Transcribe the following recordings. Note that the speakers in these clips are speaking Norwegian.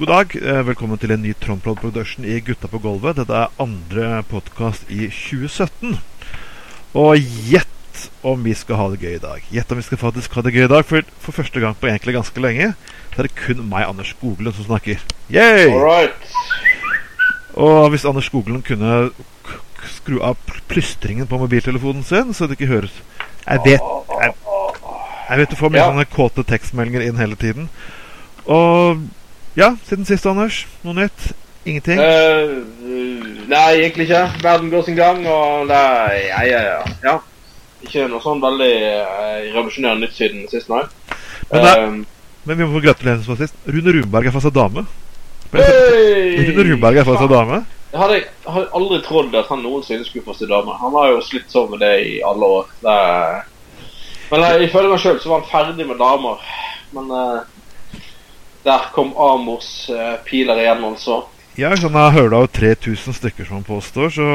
God dag. eh, Velkommen til en ny Tromprod Production i Gutta på gulvet. Dette er andre podkast i 2017. Og gjett om vi skal ha det gøy i dag. Gjett om vi skal faktisk ha det gøy i dag. For, for første gang på egentlig ganske lenge så er det kun meg, Anders Skoglund, som snakker. Yay! Alright. Og hvis Anders Skoglund kunne skru av plystringen på mobiltelefonen sin, så det ikke høres Jeg vet jeg, jeg vet du får mye Ja. sånne kåte tekstmeldinger inn hele tiden. Og ja, siden sist, Anders. Noe nytt? Ingenting? Uh, nei, egentlig ikke. Verden går sin gang, og det ja, ja, ja. ja. Ikke noe sånn veldig uh, revolusjonerende nytt siden sist, nei. Men Eh, Men vi må få gratulere som sist. Rune Rumberg er fast dame. hey! Rune Rumberg er fast dame. Jeg hadde, jeg hadde aldri trodd at han noensinne skulle få seg dame. Han har jo slitt sånn med det i alle år. Det, men jeg, ifølge meg sjøl så var han ferdig med damer. Men eh, der kom Amors uh, piler igjen, altså. Ja, sånn jeg hører av 3000 stykker som han påstår, så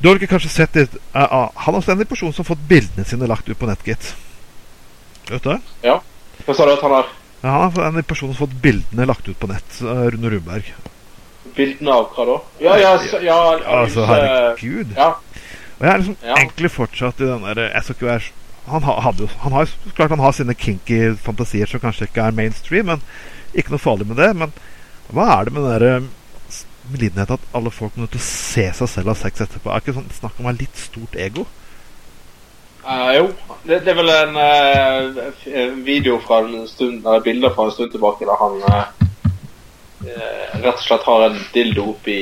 Du har ikke kanskje sett det uh, Han er en person som har fått bildene sine lagt ut på nett, gitt. Vet du det? Hva sa du at han har Ja, han er en person som har fått bildene lagt ut på nett. Uh, Rune Rumberg. bildene av hva da? Ja, ja, så, ja, Altså, herregud. Ja. Og jeg er liksom Ja. egentlig fortsatt i den derre Jeg skal ikke være han, ha, hadde, han har klart han har sine kinky fantasier som kanskje ikke er mainstream, men ikke noe farlig med det. Men hva er det med den der lidenheten medlidenheten at alle folk må til å se seg selv ha sex etterpå? Er ikke sånn snakk om å ha litt stort ego? Uh, jo, det, det er vel en uh, video fra en stund Eller bilder fra en stund tilbake der han eh, eh, rett og slett har en dildo oppi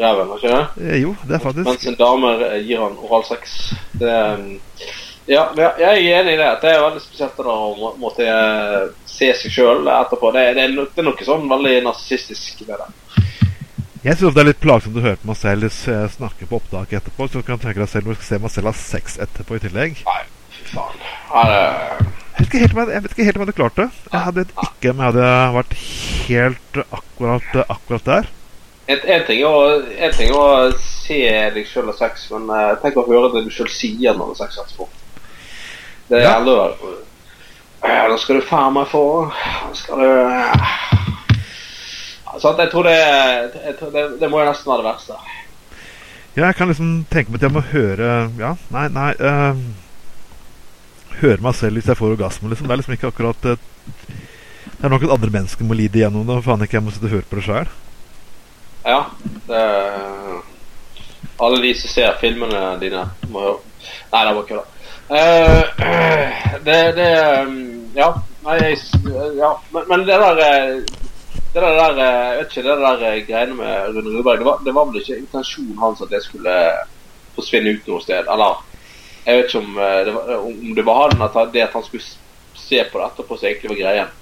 ræven, ikke det? Eh, jo, det er faktisk Mens en dame eh, gir han oralsex. Det eh, ja, jeg er enig i det. Det er veldig spesielt å måtte eh, se seg sjøl etterpå. Det, det, er no, det er noe sånn veldig narsissistisk ved det. Jeg syns det er litt plagsomt å høre på meg selv snakke på opptaket etterpå. Så du kan tenke deg selv når du skal se meg selv ha sex etterpå i tillegg. Nei, fy faen. Det, Jeg vet ikke helt om jeg, jeg, vet ikke helt om jeg hadde klart det. Jeg hadde ikke om jeg hadde vært helt akkurat, akkurat der. En, en, ting er å, en ting er å se deg sjøl ha sex, men eh, tenk å høre det du sjøl sier når du har sex etterpå. Det Ja. aldri ja, Nå skal du faen meg få Nå skal du ja. Jeg tror det, jeg tror det Det må jo nesten være det verste. Ja, jeg kan liksom tenke meg at jeg må høre Ja, nei, nei uh, Høre meg selv hvis jeg får orgasme, liksom. Det er liksom ikke akkurat uh, Det er nok at andre mennesker må lide gjennom det. Faen ikke jeg må sitte og høre på det sjøl. Ja. Det, alle de som ser filmene dine, må høre. Nei, det var kødda. Uh, det, det um, Ja. Nei, jeg, ja. Men, men det der eh, det der, eh, jeg vet ikke, det der eh, greiene med Rune Rudberg det var, det var vel ikke intensjonen hans at det skulle forsvinne ut noe sted? Eller jeg vet ikke om eh, det var, om det var han at det at han skulle se på det etterpå, som egentlig var greien.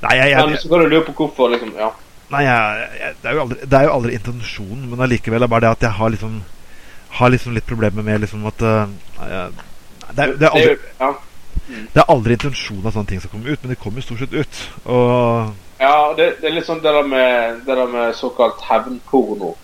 Nei, jeg, Men så kan du lure på hvorfor, liksom. Ja. nei jeg, jeg, det, er aldri, det er jo aldri intensjonen, men allikevel er bare det at jeg har liksom Har liksom litt problemer med liksom at uh, det, er, det, er aldri, ja. det er aldri intensjonen at sånne ting skal komme ut, men det kommer jo stort sett ut. Og Ja, det, det er litt sånn det der med, det der med såkalt hevnporno.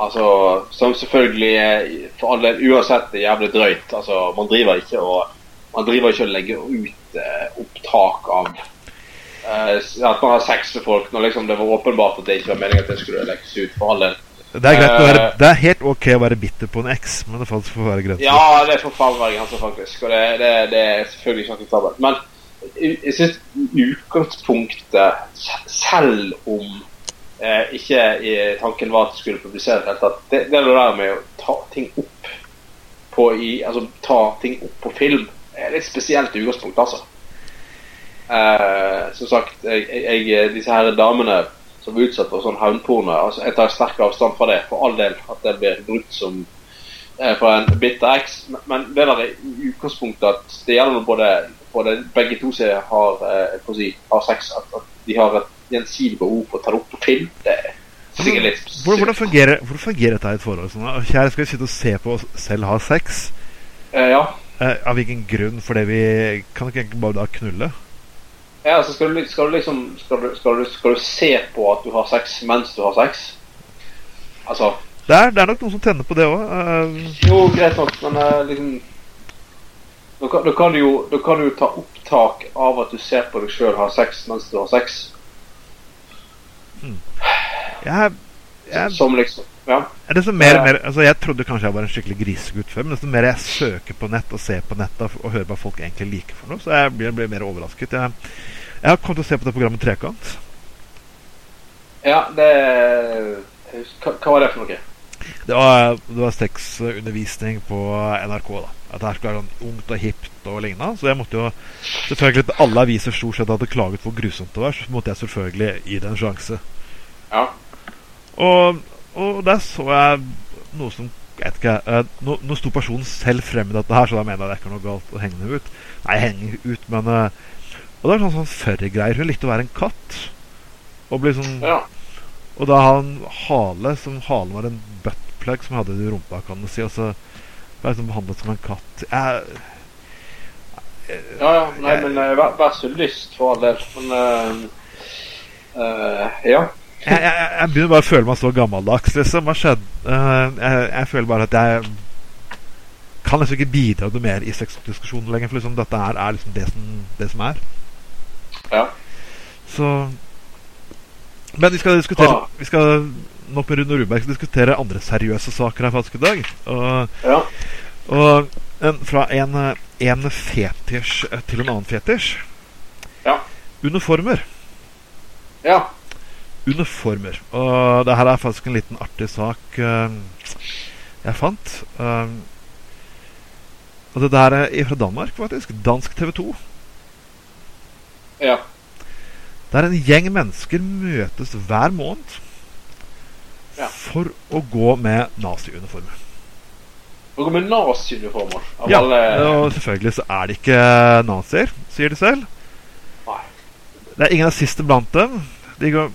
Altså, som selvfølgelig for alle uansett er jævlig drøyt. Altså, man driver ikke og man driver ikke og legger ut eh, opptak av eh, at man har sex med folk når liksom det var åpenbart at det ikke var meningen at det skulle legges ut. for alle. Det er greit å være Eh. Det er helt ok å være bitter på en eks, men det får være grenser. Ja, det får faen være grenser, faktisk. Og det, det, det er selvfølgelig ikke akseptabelt. Men jeg, syns utgangspunktet, selv om eh, ikke i tanken var at det skulle publisere det tatt, det, det der med å ta ting opp på i, altså ta ting opp på film, er litt spesielt utgangspunkt, altså. Eh, som sagt, jeg, jeg- disse her damene som er utsatt for sånn hevnporno, altså, jeg tar sterk avstand fra det, for all del, at det blir brukt som eh, fra en bitter eks. Men, men det der er i utgangspunktet at det gjelder både, både begge to som har, eh, si, har sex, at, at de har et gjensidig behov for å ta det opp på film. Det er sikkert litt Hvordan, hvordan, fungerer, hvordan fungerer dette i et forhold? Sånn. Kjære, skal vi sitte og se på oss selv ha sex? Eh, Ja. Eh, av hvilken grunn? Fordi vi Kan ikke bare da knulle? Ja, altså skal du, skal du liksom skal du, skal, du, skal du se på at du har sex mens du har sex? Altså Det er, det er nok noen som tenner på det òg. Jo, greit nok, men uh, liksom Da kan, da, kan du jo, da kan du jo ta opptak av at du ser på deg sjøl ha sex mens du har sex. Jeg, jeg, Som liksom Ja. mer, mer, altså jeg trodde kanskje jeg var en skikkelig grisegutt før, men desto mer jeg søker på nett og ser på nett og, og hører hva folk egentlig liker for noe, så jeg blir, blir mer overrasket. Jeg, jeg har kommet til å se på det programmet Trekant. ja, det hva, hva var det for noe? Det var, det var sexundervisning på NRK. da At det her skulle være sånn ungt og hipt og lignende. Så jeg måtte jo selvfølgelig alle aviser stort sett hadde klaget hvor grusomt det var, så måtte jeg selvfølgelig gi det en sjanse. Ja. Og, og der så jeg noe som jeg vet ikke, eh, nå, nå sto personen selv frem i dette her, så da mener jeg det er ikke noe galt å henge henne ut. Nei, henge ut, men eh, Og det var sånn, sånn furry-greier. Hun likte å være en katt. Og bli sånn ja. Og da har han hale, som halen var en buttplug som jeg hadde i rumpa, kan du si. Og så ble jeg liksom behandlet som en katt. Jeg, Ja, ja. Nei, men uh, vær, vær så lyst, for all del. Men uh, uh, Ja. Jeg, jeg, jeg begynner bare å føle meg så gammeldags, liksom. Eh, jeg, jeg føler bare at jeg kan liksom ikke bidra noe mer i sexdiskusjonen lenger. For liksom dette er, er liksom det som, det som er. Ja. Så Men vi skal diskutere Ah. Vi skal nok med Rune Rudberg diskutere andre seriøse saker her faktisk i dag. Og, Ja. og en, fra en, en fetisj eh, til en annen fetisj. Ja. Uniformer. ja. Uniformer. Og det her er faktisk en liten artig sak uh, jeg fant. Eh, og det der er fra Danmark, faktisk. Dansk TV 2. ja. Der en gjeng mennesker møtes hver måned Ja. for å gå med naziuniformer. Å gå med naziuniformer Ja, alle og selvfølgelig så er det ikke nazier, sier de selv. Nei. Det er ingen nazister blant dem. De går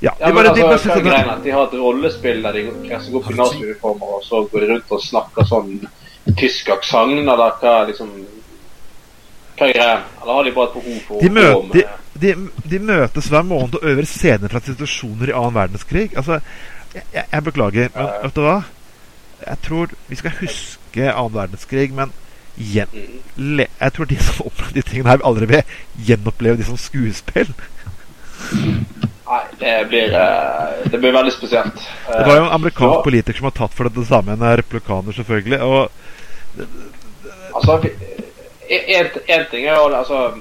Ja, Ja, de men altså, hva synes er at? De har et rollespill der de seg opp i naziuniformer, og så går de rundt og snakker sånn tysk aksent, eller hva liksom Hva er greia? Eller har de bare et behov for de, å gå med de, de møtes hver måned og øver scener fra situasjoner i annen verdenskrig. Altså, jeg, jeg, jeg beklager, men Ja. vet du hva? Jeg tror vi skal huske annen verdenskrig, men gjen, Mm. le, jeg tror de som opplevde de tingene her, vil aldri vil gjenoppleve de som skuespill. Nei, det blir, eh, det blir veldig spesielt. Det var jo en amerikansk Ja. politiker som har tatt for det samme, en replikaner selvfølgelig. Og Altså, én ting er jo altså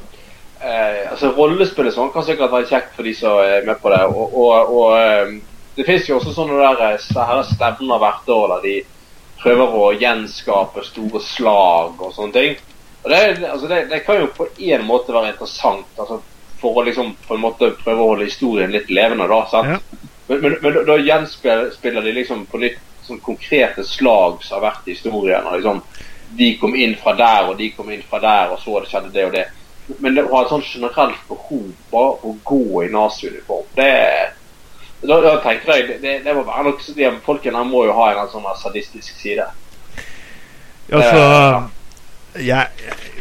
eh, altså Rollespill sånn kan sikkert være kjekt for de som er med på det. Og, og, og eh, det fins jo også sånne der eh, sære stevner hvert år der de prøver å gjenskape store slag og sånne ting. Og det, altså det, det kan jo på en måte være interessant. altså For å liksom på en måte prøve å holde historien litt levende. da, sant? Ja. Men, men, men da- gjenspiller de liksom på nytt sånn konkrete slag som har vært i historien. liksom De kom inn fra der, og de kom inn fra der, og så det skjedde det og det. Men det å ha et sånn generelt behov bare å gå i naziuniform, det da, da tenker jeg det, det, det må være nok, De folkene må jo ha en sånn sadistisk side. altså Eh, jeg,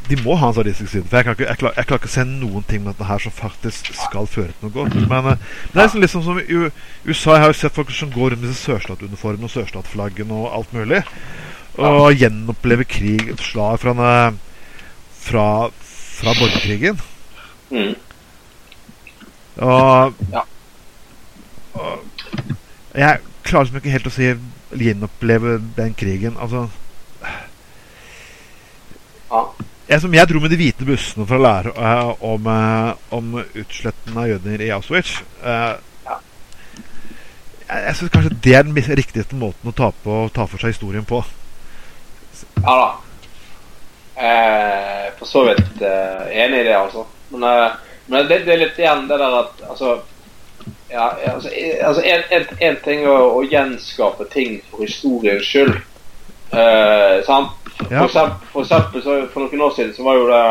De må ha en sadistisk side. For jeg, kan ikke, jeg, klar, jeg klarer ikke å se noen ting med dette her som faktisk skal føre til noe godt. Men eh, det er liksom, liksom som i USA. Jeg har jo sett folk som går rundt med disse sørstatsuniformene og sørstatflaggen og alt mulig. Og gjenopplever krig, et slag fra, en, eh, fra, fra borgerkrigen. Mm. Og, Ja. og Jeg klarer liksom ikke helt å si gjenoppleve den krigen. Altså. Jeg, som jeg dro med de hvite bussene for å lære uh, om, uh, om utsletten av jøder i Auschwitz. Uh, Ja. jeg jeg syns kanskje det er den riktigste måten å ta, på, ta for seg historien på. Ja da. Eh, for så vidt enig i det, altså. Men, men det, det er litt igjen det der at altså ja, altså, altså en, en, en ting er å, å gjenskape ting for historiens skyld. Sant? Ja. For, eksempel, for eksempel for noen år siden så var jo det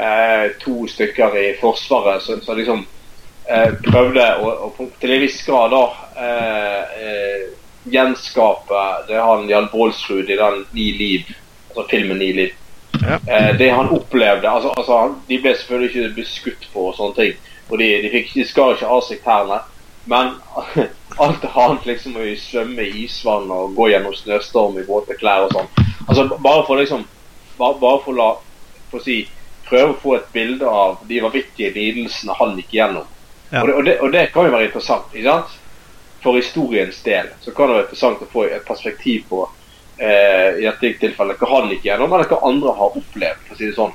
eh, to stykker i Forsvaret som, som liksom eh, prøvde å, å til en viss grad da eh, eh, gjenskape det han Jan Baalsrud i den Ni liv, altså filmen Ni liv. Ja. Eh, det han opplevde altså, altså, De ble selvfølgelig ikke beskutt på og sånne ting. Og de, de, fikk, de skar ikke av seg tærne. Men alt annet liksom å svømme i isvann og gå gjennom snøstorm i våte klær og sånn. Altså bare for liksom Bare, bare for la For å si Prøve å få et bilde av de vanvittige lidelsene han gikk gjennom. Ja. Og, det, og, det, og det kan jo være interessant. ikke sant? For historiens del så kan det være interessant å få et perspektiv på eh, i dette tilfellet hva han gikk gjennom, eller hva andre har opplevd. for å si det sånn.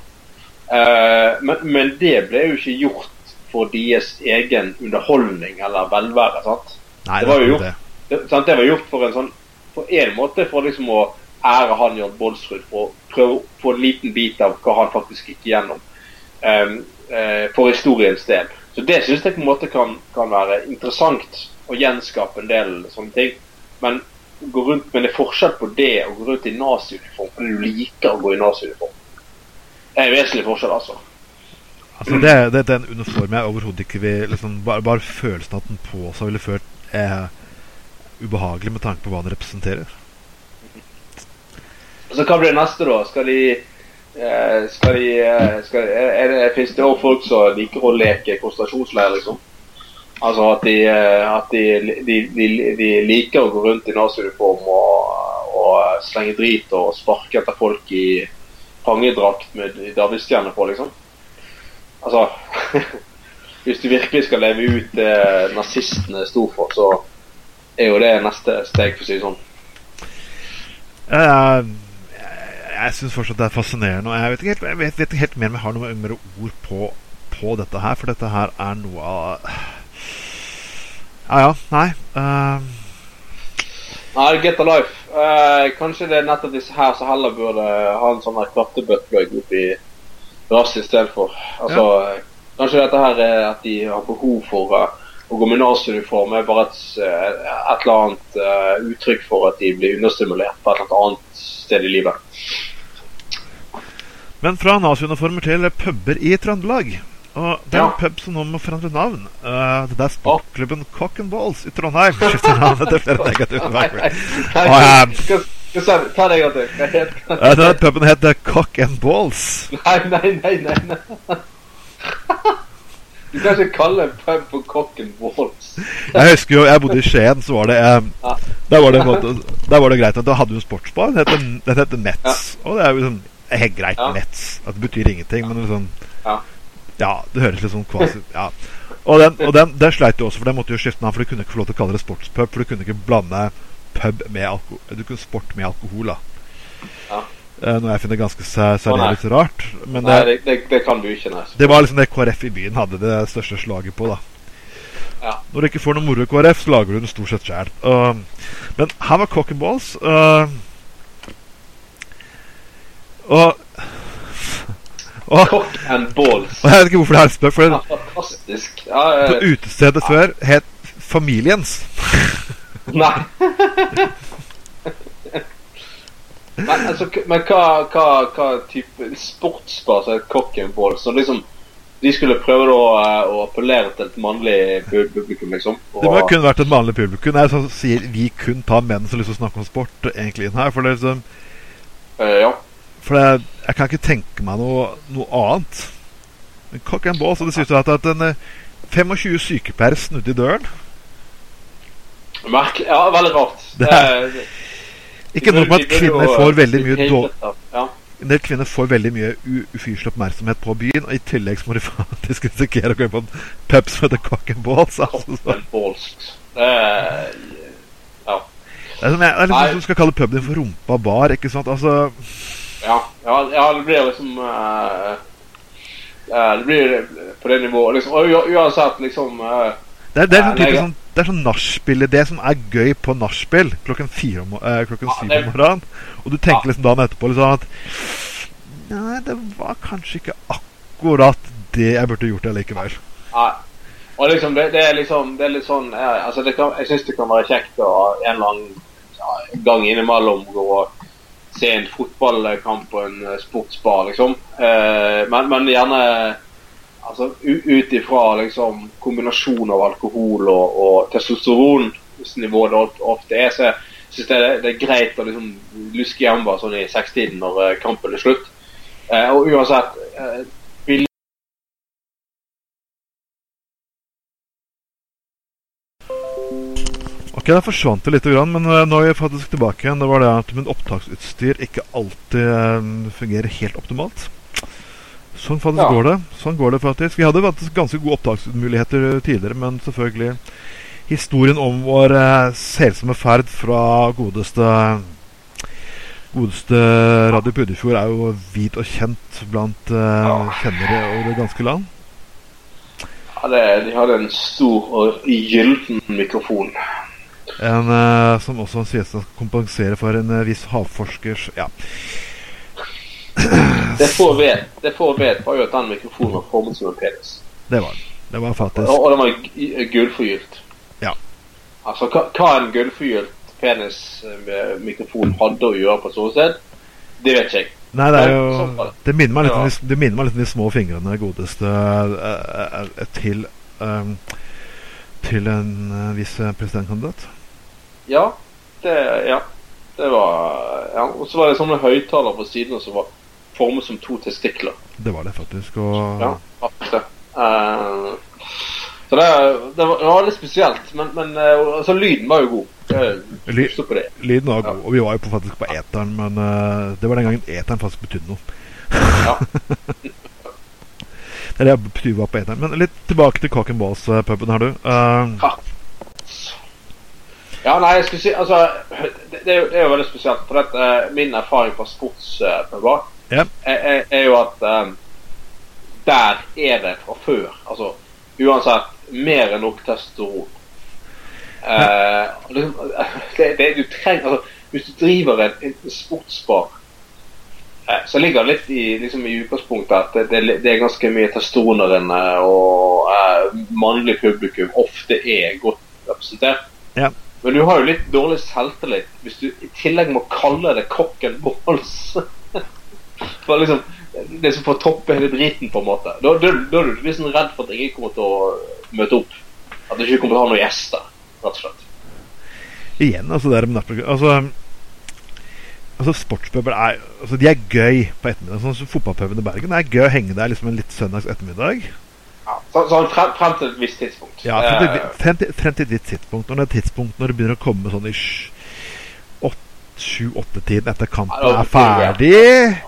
Eh, men, men det ble jo ikke gjort for deres egen underholdning eller velvære. sant? Nei, Det var jo gjort. Det, sant? det var gjort for en sånn På en måte for liksom å ære han Jørn Bolsrud, for å prøve å få en liten bit av hva han faktisk gikk igjennom. Um, uh, for historiens del. Så det syns jeg på en måte kan, kan være interessant å gjenskape en del sånne ting. Men, gå rundt, men det er forskjell på det å gå rundt i naziuniform fordi du liker å gå i naziuniform. Det er en vesentlig forskjell, altså. Altså, det, det, det er en uniform jeg overhodet ikke vil liksom, bare, bare følelsen at den på seg ville følt er ubehagelig med tanke på hva den representerer. Så hva blir det neste, da? Skal de eh, Skal de skal de, er det, Fins det også folk som liker å leke konsentrasjonsleir, liksom? Altså at de, eh, at de, liker å gå rundt i naziuniform og, og slenge drit og sparke etter folk i fangedrakt med davidsstjerne på, liksom? Altså Hvis du virkelig skal leve ut det nazistene sto for, så er jo det neste steg, for å si det sånn. Jeg, jeg, syns fortsatt det er fascinerende. Og jeg vet ikke helt, jeg vet, vet ikke helt mer om jeg har noe mer ord på, på dette her, for dette her er noe av Ja ja, nei. Uh, Nei, get a life. Uh, kanskje det er nettopp disse her som heller burde ha en sånn her klattebøtteplugg oppi rasset istedenfor. Altså, Kanskje dette her er at de har behov for uh, å gå med naziuniform er bare et, eh, et eller annet uh, uttrykk for at de blir understimulert på et eller annet sted i livet. men fra naziuniformer til puber i Trøndelag. Og det er en Ja. pub som nå må forandre navn. Uh, det er sportklubben Cock and Balls i Trondheim. Skifter navnet til flere negative se, ta det en gang til. Denne puben heter Cock and Balls. Nei, nei, nei, nei. nei. Du kan ikke kalle en pub for Cock and Balls. Jeg husker jo, jeg bodde i Skien, så var det Ja. Der, var det, måte, der var det greit at da hadde jo sportsbar. Den heter, den heter Mets. Og det er jo sånn helt greit Ja. Mets. At det betyr ingenting, men liksom Ja. Ja, det høres litt sånn kvasi Ja. Og den, og den, den sleit jo også, for den måtte jo skifte navn, for du kunne ikke få lov til å kalle det sportspub. For du kunne ikke blande pub med alkohol Du kunne sport med alkohol, da. Ja. Eh, noe jeg finner ganske særlig rart. Men Nei, det, det, det, det kan du ikke, nei. det var liksom det KrF i byen hadde det største slaget på, da. Ja. Når du ikke får noe moro i KrF, så lager du den stort sett sjæl. men her var cock and balls. Uh, og og, Cock and Balls. og jeg vet ikke hvorfor det er spøk, for Ja, det, fantastisk. Ja, på utestedet utestedet før het Familiens. nei. men, altså, men hva, hva, hva type sportsbar som Cock and Balls? Så liksom, de skulle prøve da, eh, å appellere til et mannlig publikum, liksom? Og, Det må kun vært et mannlig publikum. Nei, som sier vi kun tar menn som har lyst til å snakke om sport, egentlig inn her. For det er liksom eh, ja. For det, jeg kan ikke tenke meg noe, noe annet. Men cock and balls, og det sies jo at, at en eh, 25 sykepleiere snudde i døren. Merkelig. Ja, veldig rart. Det er, Ikke nok med at kvinner får veldig mye dårlig Ja. En del kvinner får veldig mye ufyselig oppmerksomhet på byen, og i tillegg så må de faktisk risikere å gå inn på en pub som heter Cock and Balls. Altså. Det er, ja. Det er, som jeg, det er litt sånn som skal kalle puben din for rumpa bar. ikke sant? Altså, Ja, ja, ja, det blir liksom uh, Det blir på det nivået. Liksom, uansett, liksom eh, det, er, det er sånn type sånn, det er sånn nachspiel Det som er gøy på nachspiel klokken fire eh, klokken syv om morgenen. Og du tenker liksom dagen etterpå liksom at Nei, det var kanskje ikke akkurat det jeg burde gjort allikevel. Nei. Og liksom, det, det er liksom Det er litt sånn Jeg, altså kan, Jeg syns det kan være kjekt å en eller annen gang innimellom gå og se en fotballkamp på en eh, sportsbar, liksom. Eh, men, men gjerne altså, ut ifra liksom, kombinasjonen av alkohol og, og testosteronnivå det ofte er, så syns jeg det, det er greit å liksom luske hjem bare sånn i sekstiden når uh, kampen er slutt. Uh, og uansett uh, Ok, der forsvant det lite men nå er jeg faktisk tilbake igjen. Det var det at min opptaksutstyr ikke alltid fungerer helt optimalt. Sånn faktisk Ja. går det. Sånn går det faktisk. Vi hadde faktisk ganske gode opptaksmuligheter tidligere, men selvfølgelig Historien om vår eh, selsomme ferd fra godeste Godeste Radio Puddefjord er jo hvit og kjent blant eh, kjennere over det ganske land. Ja, det, de hadde en stor og gyllen mikrofon. En eh, som også sies å kompensere for en eh, viss havforskers Ja. Det få vet, det få vet var jo at den mikrofonen var formet som en penis. Det var den. Det var faktisk Og, og den var gu- gullforgylt. Ja. Altså, hva, hva en gullforgylt penismikrofon hadde å gjøre på et ståsted, det vet ikke jeg. Nei, det er jo det. Minner meg litt, om Ja. de, det minner meg litt om de små fingrene godeste eh, eh, til um, Til en eh, viss eh, presidentkandidat. Ja, det, ja. det var ja. Og så var det sånne høyttalere på siden som var formet som to testikler. Det var det faktisk. Og Ja, faktisk. Eh, så det, det, var, det var litt spesielt, men, men eh, altså, lyden var jo god. Ly lyden var god. Og vi var jo på, faktisk på eteren, men uh, det var den gangen eteren faktisk betydde noe. Ja. Det er det jeg betyr var på eteren. Men litt tilbake til Cock and Balls-puben her, du. Uh, Ja, nei, jeg skulle si Altså, det, det, er, jo, det er jo veldig spesielt. For eh, min erfaring fra sportspuber Ja. er, er, er jo at um, der er det fra før. Altså uansett mer enn nok testosteron. Eh, liksom, det, det, du trenger altså, Hvis du driver en, en sportsbar, uh, så ligger det litt i, liksom, i utgangspunktet at det, det, er ganske mye testosteron der inne, og uh, mannlig publikum ofte er godt representert. Ja. Men du har jo litt dårlig selvtillit hvis du i tillegg må kalle det cock and balls. For liksom Det som får toppe hele driten, på en måte. Da, da, da er du liksom redd for at ingen kommer til å møte opp. At du ikke kommer til å ha noen gjester, rett og slett. igjen, altså det med nattprogram Altså, altså sportspuber er altså, De er gøy på ettermiddag. Sånn som Fotballpuben i Bergen det er gøy å henge der liksom en litt søndags ettermiddag. Ja, så, sånn frem, frem til et visst tidspunkt. Ja, frem til, Eh, frem til, frem til et visst tidspunkt. Når det er tidspunkt når det begynner å komme sånn i sju-åtte-tiden etter kampen er ferdig,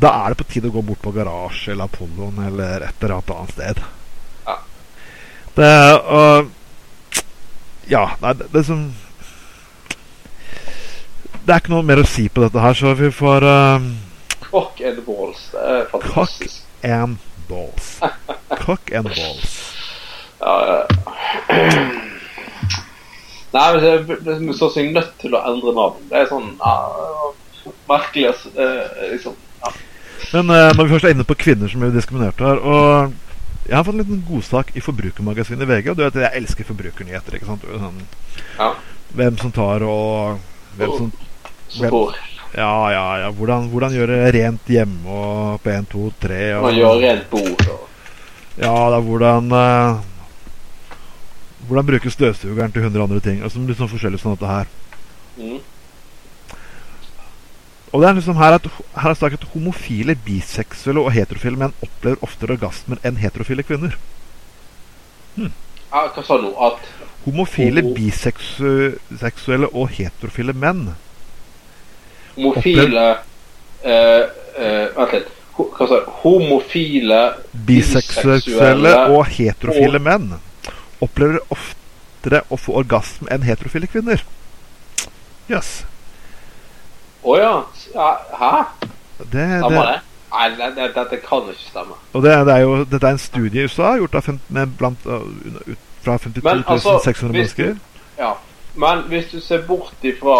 da er det på tide å gå bort på Garasje eller Apolloen eller et eller annet annet sted. Ja. Det og Ja, nei, det, det som Det er ikke noe mer å si på dette her, så vi får um, Cock and balls. Det er fantastisk. and balls. Cock and balls. Ja, ja. Nei, men det, det, så seg nødt til å endre navn. Det er sånn uh, Merkelig, uh, er liksom. Men uh, når vi først er inne på kvinner som blir diskriminert her og Jeg har fått en liten godsak i Forbrukermagasinet VG. Og du vet, at Jeg elsker forbrukernyheter. ikke sant? Sånn, ja. hvem som tar og hvem som, hvem, Ja, ja, ja. Hvordan, hvordan gjøre rent hjemme og på 1, 2, 3 og, man gjør rent bord. Og, Ja, er hvordan uh, Hvordan bruke støvsugeren til 100 andre ting. Altså litt sånn forskjellig sånn dette her. mm. Og det er liksom her at Her er sagt at homofile, biseksuelle og heterofile menn opplever oftere orgasmer enn heterofile kvinner. ja, hva sa du? At Homofile, Homo- biseksuelle og heterofile menn. homofile eh, eh, Vent litt. Hva sa du? Homofile Biseksuelle og heterofile og- menn opplever oftere å få orgasme enn heterofile kvinner. Yes. Å ja. Hæ? Det, Stemmer det, det? Nei, det, det, dette kan ikke stemme. og det, det er jo, dette er en studie i USA gjort av fem, blant, ut fra 52 Men, altså, 600 mennesker. du-. Ja. Men hvis du ser bort ifra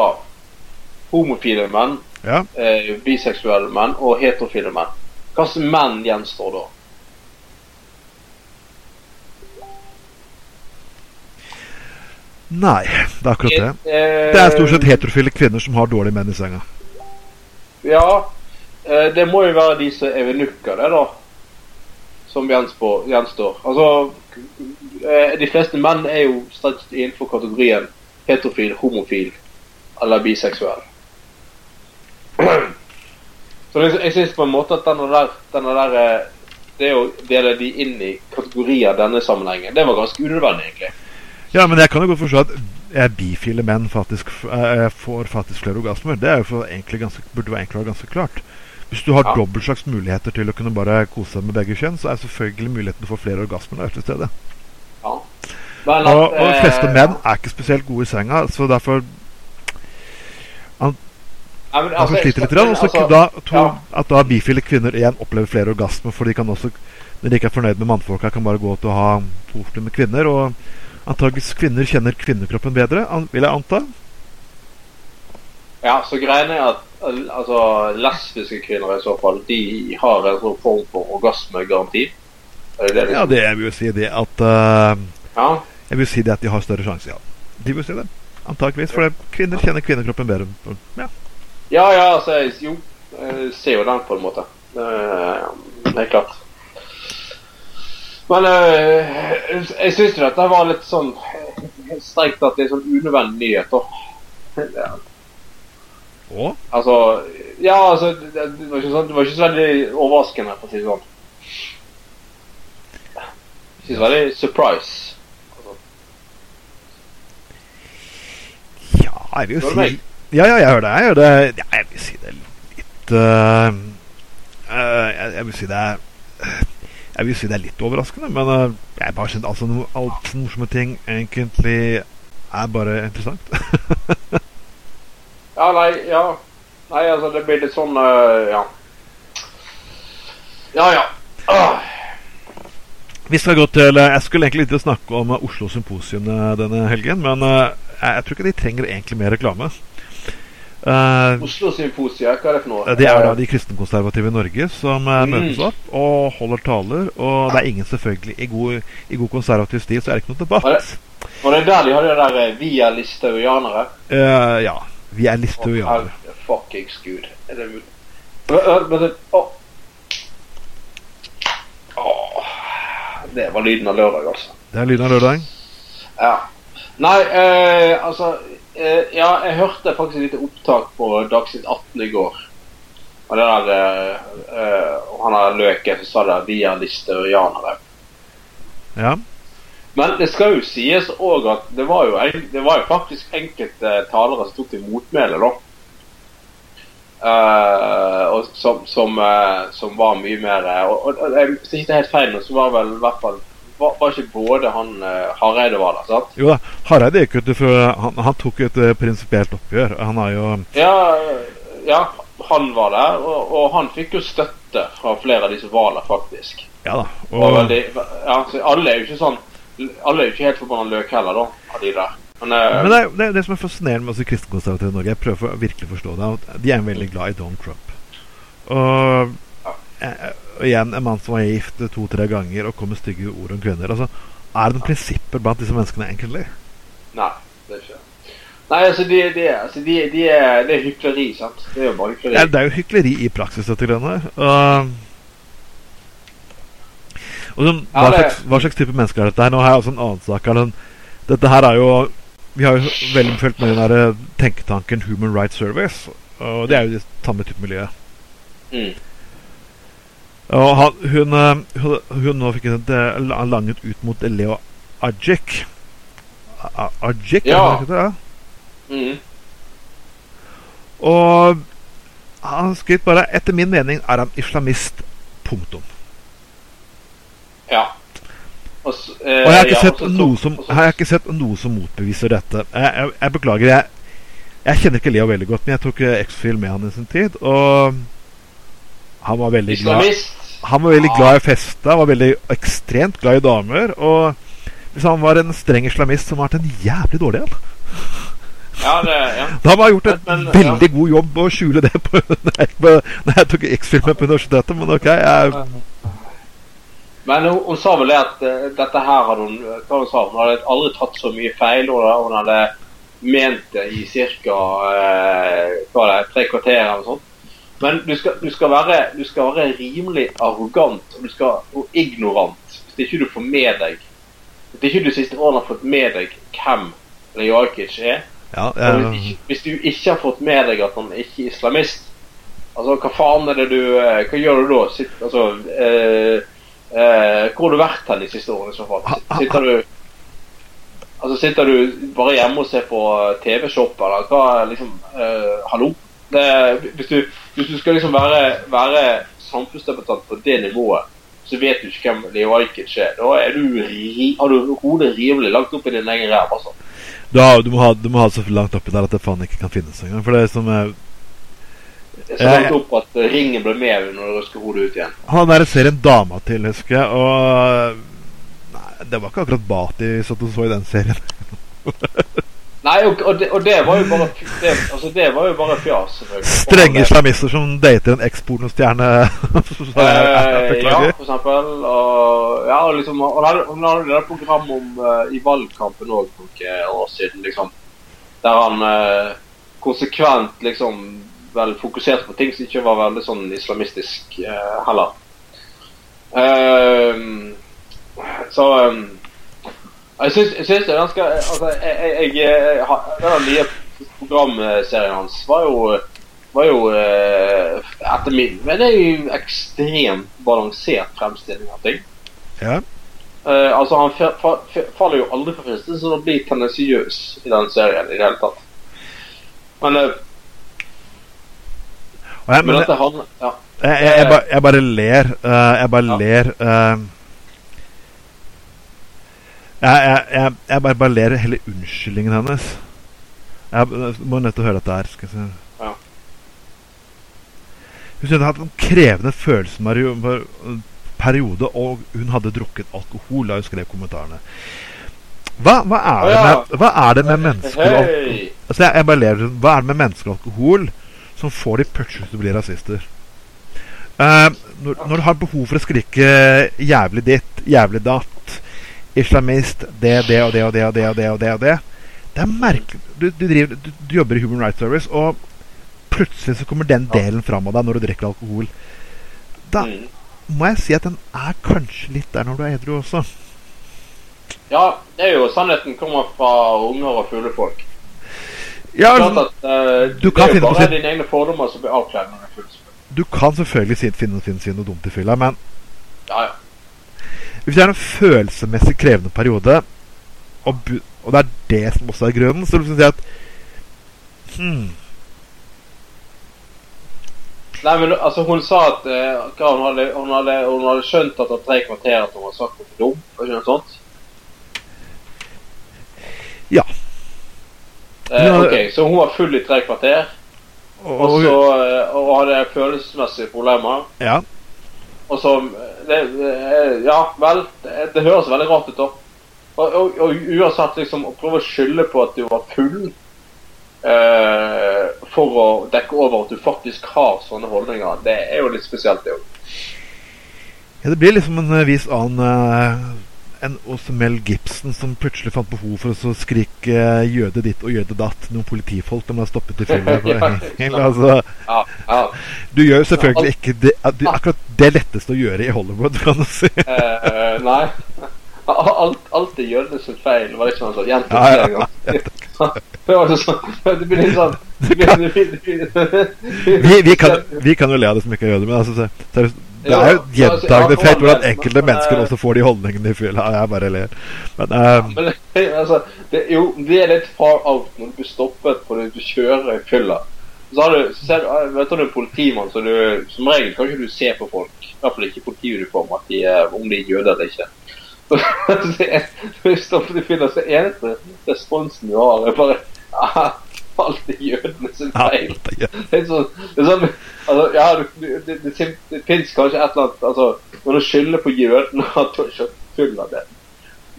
homofile menn, Ja. eh, biseksuelle menn og heterofile menn, slags menn gjenstår da? Nei, det er akkurat det. Eh, Det er stort sett heterofile kvinner som har dårlige menn i senga. Ja, eh, det må jo være de som er venukker, det, da. Som gjenstår. Altså, eh, de fleste menn er jo strekt innenfor kategorien heterofil, homofil eller biseksuell. Så jeg, syns på en måte at denne der, denne der eh, Det å dele de inn i kategorier denne sammenhengen, det var ganske unødvendig, egentlig. Ja, men jeg kan jo godt forstå at jeg, bifile menn faktisk f- eh, får faktisk flere orgasmer. Det er jo ganske, burde være egentlig være ganske klart. Hvis du har Ja. dobbelt slags muligheter til å kunne bare kose deg med begge kjønn, så er selvfølgelig muligheten for flere orgasmer der til stede. Ja. Og, og de fleste eh, menn er ikke spesielt gode i senga, så derfor ja, men, altså, sliter litt. Og så altså, da, to, ja. at da bifile kvinner igjen opplever flere orgasmer, for de kan også, når de ikke er fornøyd med mannfolka, kan bare gå til å ha koselig med kvinner. Og antakeligvis kvinner kjenner kvinnekroppen bedre, vil jeg anta. Ja, så greia er at altså, lesbiske kvinner i så fall, de har en sånn form for orgasmegaranti. Det det Ja, liksom? det jeg vil si det at uh, Ja. Jeg vil si det at de har større sjanse, ja. De vil si det. Antakeligvis, for kvinner kjenner kvinnekroppen bedre. Ja. ja, ja, altså, jo, jeg ser jo den på en måte. Det er klart. Men eh, jeg syns jo dette var litt sånn strengt tatt er sånn unødvendig nyhet. da. Ja, Og Altså Ja, altså det, det, var ikke sånn, det var ikke så veldig overraskende, for å si det sånn. Det var veldig surprise. Altså, ja, jeg vil jo si Ja, ja, jeg hører det. Jeg hører det. Ja, jeg vil si det litt uh, uh, jeg, jeg vil si det er Jeg vil si det er litt overraskende, men eh, jeg bare synes altså noe, alt sånne morsomme ting egentlig er bare interessant. Ja, nei, ja. Nei, altså, det blir litt sånn uh, Ja. Ja, ja. Uh. Vi skal gå til eh, Jeg skulle egentlig ikke snakke om Oslo Symposium denne helgen, men jeg, jeg tror ikke de trenger egentlig mer reklame. Eh, Oslo Symposia, hva er det for noe? det er da de kristenkonservative i Norge som eh, Mm. møtes opp og holder taler. Og det er ingen selvfølgelig I god, i god konservativ stil så er det ikke noe debatt. Var det- var det er der de har det der 'Vi er Listauianere? Uh, ja. Vi er listauianere. herre Fuckings gud. Er det mulig? Det- var lyden av lørdag, altså. Det er lyden av lørdag. Ja. Nei, eh, altså eh, Ja, jeg hørte faktisk et lite opptak på Dagsnytt 18 i går. Og det der eh, eh, Han der løken som sa det via listerianere. Ja. Men det skal jo sies òg at det var jo, en- det var jo faktisk enkelte talere som tok til motmæle, da. Eh, og som, som, eh, som var mye mer eh, Og, og, og jeg- hvis ikke det er helt feil, så var vel i hvert fall var, var ikke både han uh, Hareide var der, sant? Jo da. Hareide gikk ut for han, han tok et uh, prinsipielt oppgjør. Han har jo Ja, ja, han var der, og, og han fikk jo støtte fra flere av de som var der, faktisk. Ja da. Og Og, veldig, ja, alle er jo ikke sånn Alle er jo ikke helt forbanna løk heller, da, av de der. Men, uh, men det, det, det som er fascinerende med oss kristenkonservative i Norge, jeg prøver for, å virkelig forstå det, at de er veldig glad i Donald Trump. Og, eh, og igjen en mann som var gift to-tre ganger og kom med stygge ord om kvinner. Altså, er det noen prinsipper blant disse menneskene, egentlig? Nei, det er ikke. Nei, altså, de, de, altså de, de er, det er hykleri, sant? Det er jo bare hykleri. Ja, det er jo hykleri i praksis, dette greiene her. Og, og sånn, hva, det- slags, hva slags type mennesker er dette her? Nå har jeg også en annen sak. her, Dette her er jo Vi har jo veldig fulgt med den der tenketanken Human Rights Service. Og det er jo det samme type miljøet. Mm. Og hun, eh, hun, hun nå fikk et langet ut mot Leo Ajik. Ajik, Ja. er det ikke det? Ja. Mm. Og han skrev bare Etter min mening er han islamist. Punktum. Ja. Og, eh, Og jeg har ikke, ja, så- noe som, jeg har ikke sett noe som motbeviser dette. Jeg, jeg, jeg beklager, jeg, jeg kjenner ikke Leo veldig godt, men jeg tok eh, X-Fil med han i sin tid. Og han var veldig glad Han var veldig glad i å feste, var veldig ekstremt glad i damer. Og hvis han var en streng islamist, så har vært en jævlig dårlig en. Ja, det, ja. Da har gjort en Men- veldig god jobb å skjule det på, på, når jeg tok X-filmen på universitetet, men ok, jeg, Men hun, hun sa vel det at eh, dette her hadde hun hva hun sa, hun hadde aldri tatt så mye feil, og hun hadde ment det i ca. Uh, tre kvarter eller noe sånt. Men du skal, du, skal være, du skal være rimelig arrogant og, du skal, og ignorant hvis ikke du får med deg Hvis ikke du siste årene har fått med deg hvem Lejakic er. ja, jeg, hvis, ikke, hvis du ikke har fått med deg at han ikke er islamist, altså hva faen er det du eh, Hva gjør du da? Sitt, altså, eh, eh, hvor har du vært hen de siste årene i så fall? Sitter du Altså Sitter du bare hjemme og ser på TV-shop, eller hva liksom eh, Hallo? Det, hvis, du, hvis du skal liksom være, være samfunnsdebattant på det nivået, så vet du ikke hvem Leo Ajkic er. Da er du, ri- har du hodet rivelig langt opp i din egen ræv, altså. Du, har, du, må ha, du må ha det så langt oppi der at det faen ikke kan finnes engang. For det er som eh, jeg så langt opp at eh, ringen ble med når du røsker hodet ut igjen. Han der serien Dama til, husker jeg, og Nei, det var ikke akkurat Bati som du så i den serien. Nei, og, og, det, og det var jo bare det, altså, det var jo bare fjas. Strenge islamister som dater en ekspornostjerne. Eh, ja, for eksempel. Og, ja, liksom, og han hadde, han hadde det program om uh, i valgkampen òg for noen år siden, liksom. Der han uh, konsekvent liksom vel fokuserte på ting som ikke var veldig sånn islamistisk uh, heller. Ehm, så ehm, jeg syns, jeg syns det er ganske Altså, jeg, jeg, Den nye programserien hans var jo var jo eh, etter min Men det er jo ekstremt balansert fremstilling av ting. Ja. Uh, altså Han fa- fa- fa- faller jo aldri for fristelsen til å bli tendensiøs i den serien i det hele tatt. Men, uh, ja, jeg, men men, dette han, ja. jeg, jeg, jeg, bare, jeg bare ler. Uh, jeg bare Ja. ler eh, jeg, jeg, jeg, bare, bare ler hele unnskyldningen hennes. Jeg må nødt til å høre dette her. Skal jeg se. Ja. Hun hadde en krevende følelsesperiode, og hun hadde drukket alkohol da hun skrev kommentarene. Hva, hva, er, det med, hva er det med mennesker Altså, jeg, jeg bare ler Hva er det med mennesker og alkohol som får de plutselig til å bli rasister? Uh, når, når du har behov for å skrike 'jævlig ditt', 'jævlig datt', 'islamist', det, det og det og det og det og det og det, og det. det er merkelig du, du, driver, du, du jobber i Human Rights Service, og plutselig så kommer den delen fram av deg når du drikker alkohol. Da Mm. må jeg si at den er kanskje litt der når du er edru også. Ja, det er jo sannheten kommer fra unger og fulle folk. Ja, at eh, Du Det er jo bare sin... dine egne fordommer som blir avkledd når du er full. Du kan selvfølgelig finne, finne, finne noe dumt i fylla, men Ja, ja. Hvis det er en følelsesmessig krevende periode, og, og det er det som også er grunnen, så vil jeg at hmm, Nei, men altså, hun sa at uh, hva, hun, hadde, hun, hadde, hun hadde skjønt at etter tre kvarter at hun hadde sagt noe dumt. Var ikke noe sånt? Ja. Eh, ok, Så hun var full i tre kvarter, og, og, så, eh, og hadde følelsesmessige problemer. Ja. Og så det, Ja vel, det, det høres veldig rart ut, da. Og, og, og uansett, liksom, å prøve å skylde på at du var full eh, for å dekke over at du faktisk har sånne holdninger, det er jo litt spesielt, det òg. ja, det blir liksom en eh, viss annen eh, enn hos Mel Gibson, som plutselig fant behov for å skrike eh, 'jøde ditt' og 'jøde datt' noen politifolk de har stoppet i. Ja, altså, du gjør jo selvfølgelig ikke det, det, akkurat det letteste å gjøre i Hollywood, kan du si. Eh, nei. Alt, alt er jødenes feil, var det ikke sånn ganger. Det det blir litt sånn det det det vi, vi, kan, jo le av det som ikke er jøder, men altså, det er jo et ja, gjentagende for feit hvordan enkelte men, mennesker eh, også får de holdningene i fylla. Jeg bare ler. Men eh, Men altså, det, jo, det er litt far out når du blir stoppet fordi du kjører i fylla. Så har du, så ser, vet du, er en politimann, så du, som regel kan ikke du se på folk, i hvert fall ikke i politiuniform, de, er- om de er jøder eller ikke. Så det er- Når du stopper i fylla, så eneste responsen du har, er bare «Ah, Alt er jødene sin feil. ja. Det er sånn, det er sånn altså, ja, du, det, det, det finnes kanskje et eller annet altså, Når du skylder på jødene at du har kjøpt full av det,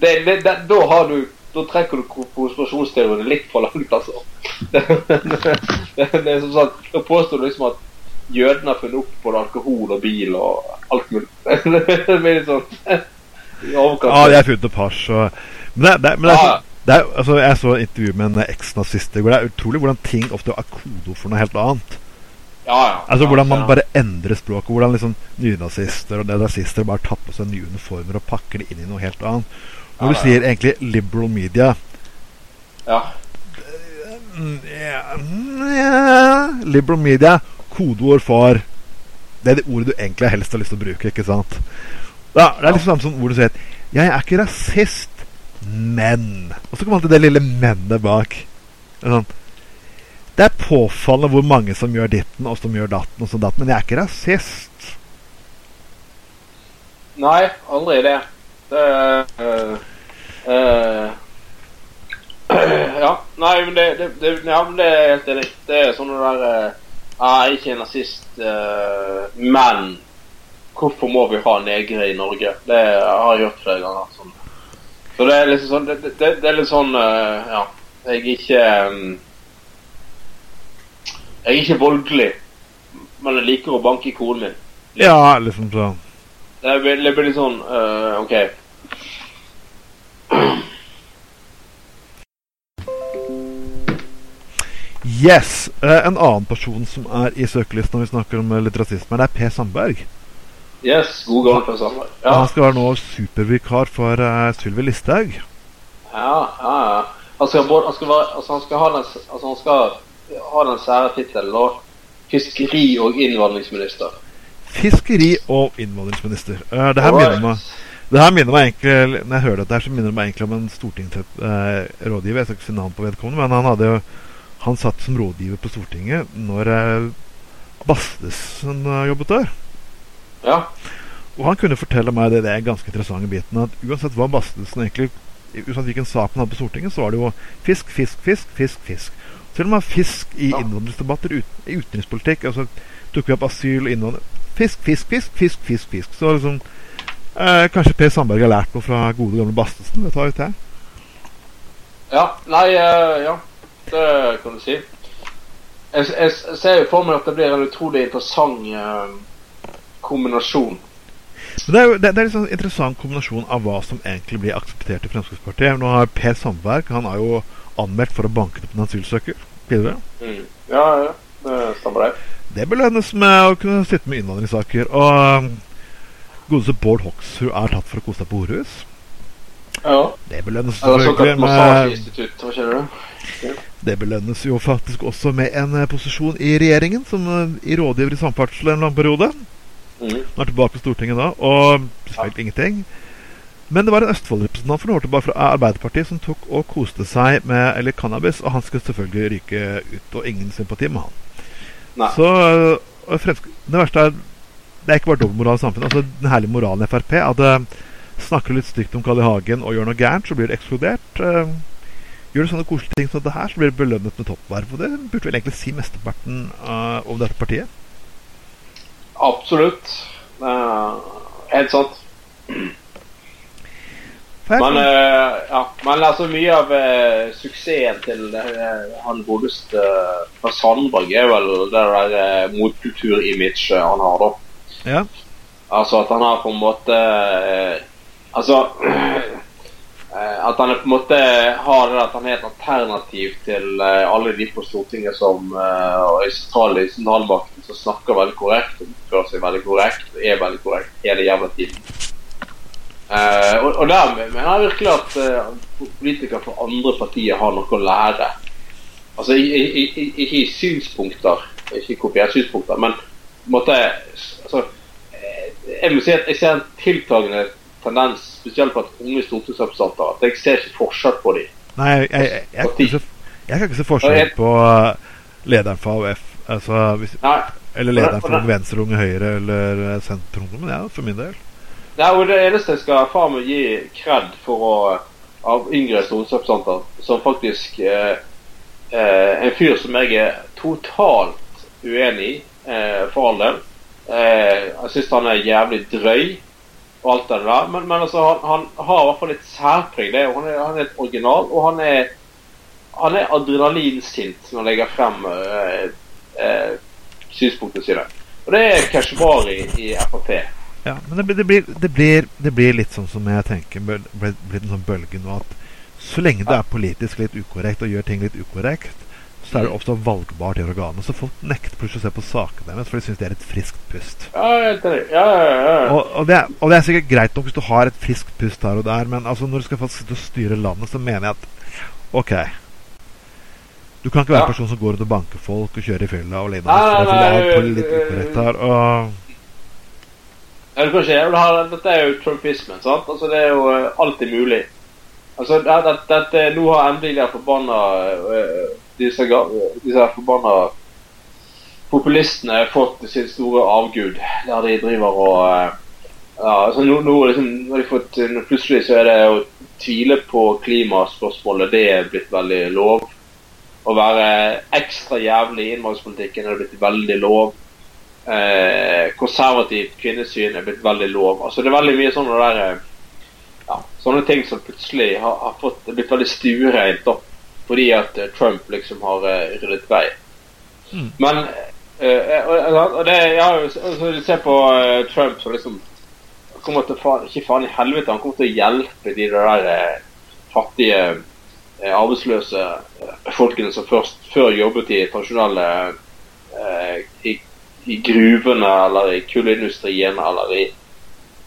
det, det, det Da har du da trekker du konspirasjonsteoriene litt for langt, altså. Det, det, det, det er som sånn, Da påstår du liksom at jødene har funnet opp både alkohol og bil og alt mulig. Det blir litt sånn. Ja, de har funnet opp hasj og Men, det, det, men det er, Ja. Er, altså, jeg så et intervju med en eks-nazist hvor det er utrolig hvordan ting ofte er kodeord for noe helt annet. ja, ja. Altså Hvordan man Ja. bare endrer språket. Hvordan liksom nynazister og nazister bare tar på seg nye uniformer og pakker det inn i noe helt annet. Når Ja, du sier egentlig 'liberal media' ja. ja, ja, Liberal media, kodeord for Det er det ordet du egentlig helst har lyst til å bruke, ikke sant? Ja, det er liksom samme som ordet sier 'Jeg er ikke rasist, Men Og så kommer alltid det lille mennet bak. Sånn, det er påfallende hvor mange som gjør ditten, og som gjør datten, og sånn datten. Men jeg er ikke rasist. Nei, aldri det. Det øh, øh, Ja. Nei, men det, det, det, ja, men det er helt enig. Det er sånn det der øh, Jeg er ikke en nazist, øh, men hvorfor må vi ha negre i Norge? Det har jeg hørt flere ganger. Sånn. Så det er liksom sånn Det, det, det er litt sånn øh, Ja. Jeg er ikke um, Jeg er ikke voldelig, men jeg liker å banke i konen min. Ja, liksom sånn. Det blir, det blir litt sånn uh, OK. Yes! Eh, en annen person som er i søkelisten når vi snakker om eh, litt rasisme, det er Per Sandberg. Yes, god gang fra Sandberg. Ja, Han skal være nå supervikar for uh, Sylvi Listhaug. ja, ja. ja. Han skal, både, han skal, være, altså han skal ha den, altså han skal ha den sære tittelen. Fiskeri- og innvandringsminister. Fiskeri- og innvandringsminister. Uh, det, her minner meg, det her minner meg egentlig Når jeg hører dette, her, så minner det meg egentlig om en stortingsrådgiver. jeg skal ikke si navn på vedkommende, men han hadde jo Han satt som rådgiver på Stortinget når uh, Bastesen eh, jobbet der. Ja. Og han kunne fortelle meg det, det er ganske interessante biten at uansett hva Bastesen egentlig Uansett hvilken sak han hadde på Stortinget, så var det jo fisk, fisk, fisk, fisk. fisk. Selv om det var fisk i innvandringsdebatter, ut, i utenrikspolitikk. Og så tok vi opp asyl og innvandring. Fisk, fisk, fisk, fisk, fisk. fisk. Så liksom eh, Kanskje Per Sandberg har lært noe fra gode, gamle Bastesen? Det tar vi til. ja. Nei, øh, ja. Det kan du si. Jeg, jeg, jeg ser jo for meg at det blir en utrolig interessant øh, kombinasjon. Det er jo det, det er en sånn interessant kombinasjon av hva som egentlig blir akseptert i Fremskrittspartiet. Nå har Per Sandberg han er jo anmeldt for å banke opp en asylsøker tidligere. Mm. Ja, ja. Det stemmer, det. Det belønnes med å kunne sitte med innvandringssaker. Og um, godeste Bård Hoksrud er tatt for å kose seg på horehus. Ja. Det belønnes selvfølgelig med? Det belønnes jo faktisk også med en eh, posisjon i regjeringen, som eh, i rådgiver i samferdsel en lang periode. Mm. Nå er tilbake på Stortinget da, og selvfølgelig ingenting. Men det var en Østfold-representant for noen år fra Arbeiderpartiet som tok og koste seg med eller cannabis, og han skulle selvfølgelig ryke ut, og ingen sympati med han. Nei. Så Det verste er Det er ikke bare dobbeltmoral i samfunnet. Altså Den herlige moralen i Frp at øh, snakker du litt stygt om Carl I. Hagen og gjør noe gærent, så blir du ekskludert. øh, gjør du sånne koselige ting som dette her, så blir du belønnet med toppverv. Og det burde vel egentlig si mesteparten uh, om dette partiet. Absolutt. Helt sant. Men, eh, ja. Men altså, mye av eh, suksessen til eh, han godeste fra Sandberg er vel det der motkulturimaget han har, da. ja. Altså at han har på en måte Altså At han på en måte har det at han er et alternativ til eh, alle de på Stortinget som eh, og i sentrale- i sentralmakten som snakker veldig korrekt, oppfører seg veldig korrekt, er veldig korrekt hele jævla tiden. Eh, og, og der mener jeg virkelig at eh, politikere fra andre partier har noe å lære. Altså ikke i- synspunkter, ikke kopiert synspunkter, men på en måte altså, eh, Jeg må si at jeg ser en tiltagende tendens, spesielt blant unge stortingsrepresentanter, at jeg ser ikke forskjell på dem. Nei, jeg, jeg, jeg, jeg, kan ikke se, forskjell på uh, lederen for AUF altså, hvis, eller lederen for Venstre, Unge Høyre eller uh, Senterungdommen. Ja, for min del. Nei, og det eneste jeg skal faen meg gi kred for å, av yngre stortingsrepresentanter, som faktisk eh, eh, En fyr som jeg er totalt uenig i, eh, for all del. Eh, jeg syns han er jævlig drøy og alt det der. Men, men altså, han, han har i hvert fall et særpreg. Er han, er, han er et original, og han er han er adrenalinsint når han legger frem øh, øh, synspunktene sine. Og det er Keshvari i Frp. Ja, men det, det, blir, det, blir, det blir litt sånn som jeg tenker blir blir en sånn bølge nå at så lenge det er politisk litt ukorrekt og gjør ting litt ukorrekt, så er det ofte valgbart i organet. Så folk nekter plutselig å se på sakene deres, for de syns det er et friskt pust. Ja. Ja, ja, ja. Og, og, det er, og det er sikkert greit nok hvis du har et friskt pust her og der, men altså når du skal faktisk sitte og styre landet, så mener jeg at OK. Du kan ikke være en person som går rundt og banker folk og kjører i fylla og legger Nei, nei, nei, på litt ukorrekt her. Og Ja, du kan ikke, har, dette er jo trumpismen, sant? Altså, det er jo eh, alltid mulig. Altså, det, det, det, Nå har endelig de forbanna øh, disse, disse forbanna populistene fått sin store avgud, der de driver og øh, ja, altså nå, nå, liksom, har de fått, nå Plutselig så er det å tvile på klimaspørsmålet det er blitt veldig lov. Å være ekstra jævlig i innvandringspolitikken er blitt veldig lov. Eh, konservativt kvinnesyn er blitt veldig lov. Altså Det er veldig mye sånne der eh, ja, sånne ting som plutselig har, har fått, blitt veldig stuereint fordi at eh, Trump liksom har eh, ryddet vei. Mm. Men eh, og, det, ja, så du ser på Trump som liksom kommer til faen, ikke faen i helvete, han kommer til å hjelpe de der fattige arbeidsløse folkene som først før jobbet i tradisjonelle i, i gruvene eller i kullindustrien eller i,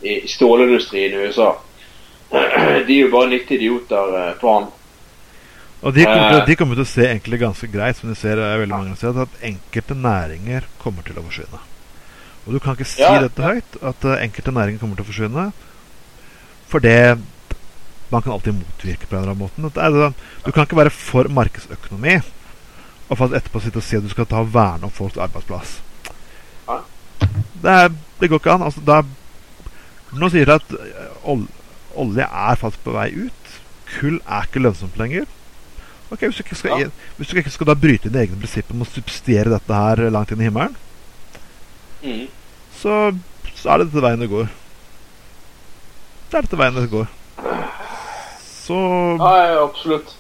i stålindustrien i USA. De er jo bare nyttige idioter for han. Og de kommer, til, Eh. de kommer til å se egentlig ganske greit, som de ser veldig mange steder, at enkelte næringer kommer til å forsvinne. Og du kan ikke si Ja. dette høyt, at eh, enkelte næringer kommer til å forsvinne. For det man kan alltid motvirke på en eller annen måte. Sånn, du kan ikke være for markedsøkonomi og for etterpå sitte og si at du skal ta og verne om folks arbeidsplass. Det, er, det går ikke an. Altså, er, nå sier de at eh, ol, olje er faktisk på vei ut. Kull er ikke lønnsomt lenger. Ok, Hvis du ikke skal, Ja. hvis du ikke skal da bryte dine egne prinsipper om å subsidiere dette her langt inn i himmelen, Mm. så, så er det dette veien det går. Det er dette veien det går. Så Ja, ja, absolutt.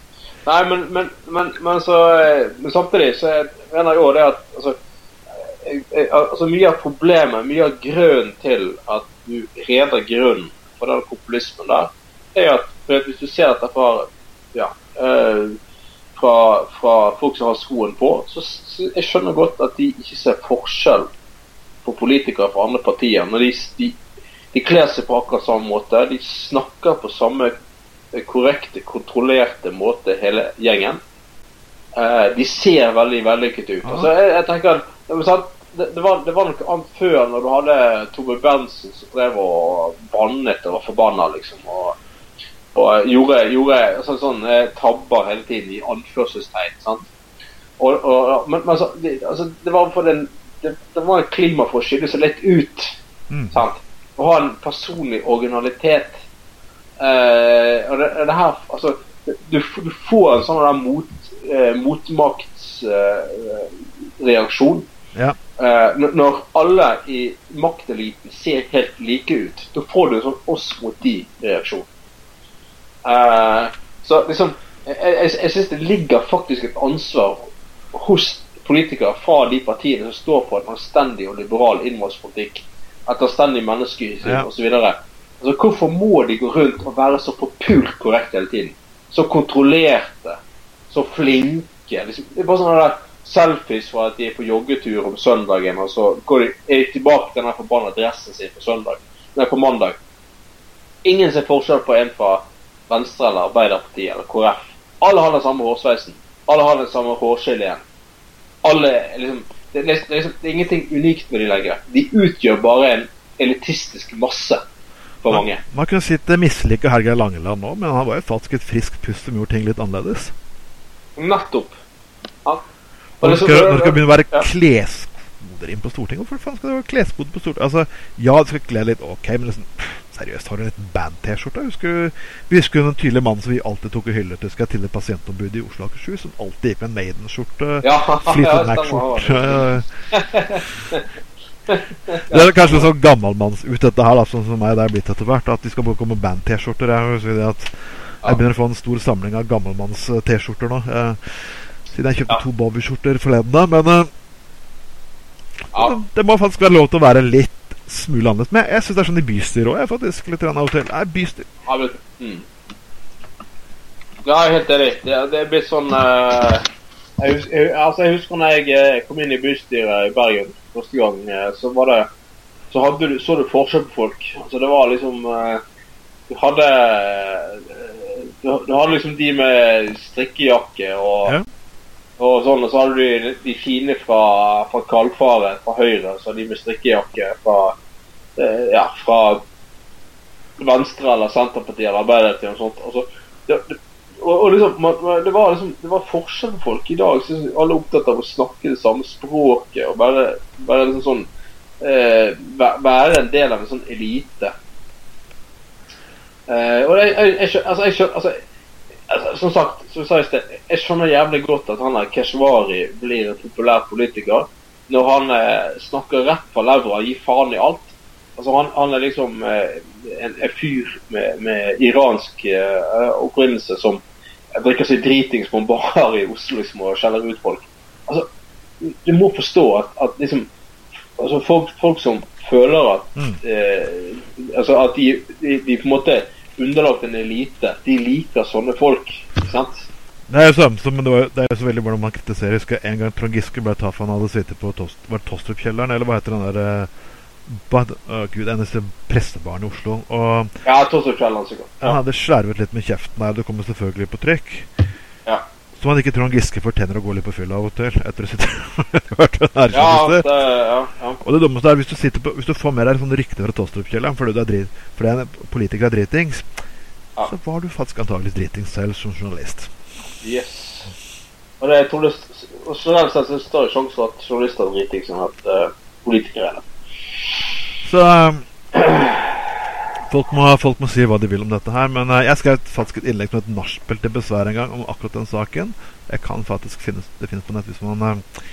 Nei, men, men, men, men, så, eh, men samtidig så er- mener jeg òg det at altså, eh, eh, altså Mye av problemet, mye av grunnen til at du reder grunnen for den populismen der, er at at hvis du ser dette fra ja, eh, fra, fra folk som har skoen på, så, så jeg skjønner godt at de ikke ser forskjell på politikere fra andre partier. når de, de de kler seg på akkurat samme måte. De snakker på samme eh, korrekte, kontrollerte måte, hele gjengen. Eh, de ser veldig vellykket ut. Altså, jeg, jeg tenker at det, det, var, det var noe annet før, når du hadde Tove Bensen som drev og bannet og var forbanna, liksom. Og, og gjorde, gjorde sånn, sånn eh, tabber hele tiden, i anførselstegn. sant? Og, og, men men så, det, altså, det var for den det, det var et klima for å skille seg litt ut. mm. Sant? Å ha en personlig originalitet. Eh, og det, det her Altså, du, du får en sånn der mot, eh, motmaktsreaksjon. Ja. Eh, når alle i makteliten ser helt like ut, da får du en sånn oss mot de-reaksjon. Eh, så liksom Jeg, jeg, jeg syns det ligger faktisk et ansvar hos politikere fra de partiene som står på en anstendig og liberal innvandringspolitikk, et anstendig menneskesyn Ja. osv. Altså, hvorfor må de gå rundt og være så forpult korrekte hele tiden? Så kontrollerte, så flinke. Liksom, det er bare sånn der selfies fra at de er på joggetur om søndagen, og så går de, er de tilbake til den forbanna dressen sin på søndag. Nei, på mandag. Ingen ser forskjell på en fra Venstre eller Arbeiderpartiet eller KrF. Alle har den samme hårsveisen. Alle har den samme hårskiljen. Alle liksom det, det, er liksom, det er ingenting unikt med de lenger. De utgjør bare en elitistisk masse for mange. Man, man kunne si at det misliker Helgeir Langeland nå, men han var jo faktisk et friskt pust som gjorde ting litt annerledes. Nettopp. Ja. Og når det det skal, når skal begynne å være Ja. kleskoder inn på Stortinget Hvorfor faen skal det være kleskoder på Stortinget? Altså, ja, det skal kle litt ok, men liksom, seriøst, har du litt band-T-skjorte? Vi husker den tydelige mannen som vi alltid tok og hyllet til, skal til det pasientombudet i Oslo og Akershus, som alltid gikk med en Maiden-skjorte. Ja, Fleetwood Mac-skjorte. Det er kanskje sånn gammelmanns-ut, dette her, da, sånn som meg det er blitt etter hvert. At de skal bruke med band-T-skjorter. Jeg, jeg begynner å få en stor samling av gammelmanns-T-skjorter nå. Jeg, siden jeg kjøpte to Bobby-skjorter forleden. da, Men eh, Ja. det, det må faktisk være lov til å være litt annerledes. Men jeg, syns det er sånn i bystyret òg. faktisk litt av og til. Nei, bystyr. Ja, mm. ja, helt enig. Det, det blitt sånn uh, jeg, husker, jeg, altså, jeg husker når jeg eh, kom inn i bystyret i Bergen første gang, eh, så var det Så hadde du, så du forskjell på folk. Altså, det var liksom uh, Du hadde du, du hadde liksom de med strikkejakke og Ja. Og sånn, og så hadde du de, fine fra, fra Kalfaret, fra Høyre. Så de med strikkejakke fra eh, Ja, fra Venstre eller Senterpartiet eller Arbeiderpartiet og sånt. Og så, det, det, og, og liksom, man, det, var liksom, var forskjell på folk i dag. Så alle er opptatt av å snakke det samme språket og bare, bare liksom sånn eh, Være en del av en sånn elite. Eh, og jeg, jeg, jeg, altså, jeg altså, altså, Som sagt, som jeg sa i sted, jeg skjønner jævlig godt at han der Keshvari blir en populær politiker når han eh, snakker rett fra levra, gir faen i alt. Altså han, han er liksom eh, en, en, fyr med, med iransk eh, opprinnelse som drikker seg dritings på en bar i Oslo liksom, og skjeller ut folk. Altså, Du må forstå at, at liksom altså folk, folk, som føler at mm. eh, altså at de, de, de, på en måte underlagt en elite, de liker sånne folk. ikke sant? Det er jo samme som, men det, var, det er jo så veldig hvordan man kritiserer. Jeg husker En gang Trond Giske ble tatt for han hadde sittet på Tost, Tostrup-kjelleren, eller hva heter den der eh, bad, å Gud, eneste prestebarn i Oslo. Og ja, Tostrup-kjelleren sikkert. Ja. Han hadde slervet litt med kjeften der, det kommer selvfølgelig på trykk. Ja. Som han ikke Trond Giske fortjener å gå litt på fylla av og til. Etter å sitte ja, det, ja, ja. Og det dummeste er hvis du, på, hvis du får med deg sånne rykter fra Tostrup-kjelleren fordi, drit, fordi en politiker er dritings, ja. så var du faktisk antakeligvis dritings selv som journalist. Yes. Og det, jeg tror det, og generelt sett er det større sjanse for at journalister er dritings enn at uh, politikere er det. Så um, folk, må, folk, må, si hva de vil om dette her. Men uh, jeg skrev faktisk et innlegg som et nachspiel til besvær en gang om akkurat den saken. Jeg kan faktisk finnes, det finnes på nett hvis man uh,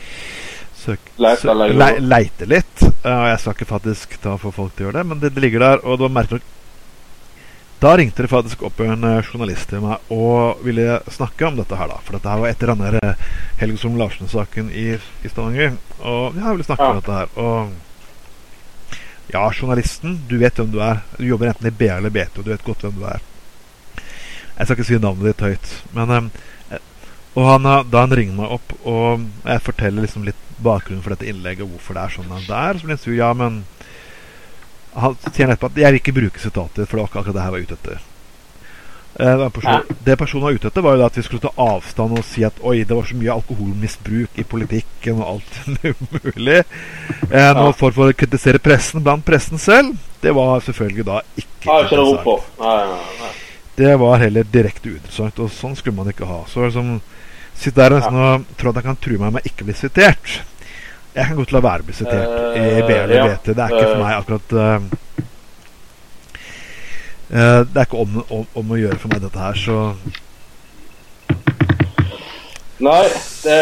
søker, Leiter, le, leiter litt. Og jeg skal ikke faktisk ta for folk til å gjøre det, men det, det ligger der. Og det var merkelig da ringte det faktisk opp en journalist til meg og ville snakke om dette her. da For dette her var etter denne Helge Solm Larsen-saken i, i Stavanger. Og jeg ville snakke ja. om dette her. Og ja, journalisten, du vet hvem du er. Du jobber enten i BA eller BT, og du vet godt hvem du er. Jeg skal ikke si navnet ditt høyt, men um, Og han, eh, da han ringer meg opp, og jeg forteller liksom litt bakgrunnen for dette innlegget, og hvorfor det er sånn det er, så blir han sur. Ja, men Han sier etterpå at jeg vil ikke bruke sitater, for det var akkurat det her var ute etter. Person, det personen var ute etter, var jo at vi skulle ta avstand og si at oi, det var så mye alkoholmisbruk i politikken og alt mulig. Eh, nå for, for å kritisere pressen blant pressen selv, det var selvfølgelig da ikke interessant. Det var heller direkte uinteressant, og sånn skulle man ikke ha. Så liksom, Sitt der nesten og tro at jeg kan true meg med ikke bli sitert. Jeg kan godt la være å bli sitert uh, i BL eller ja. BT. Det er ikke for meg akkurat Uh, det er ikke om, om, om, å gjøre for meg, dette her, så Nei, det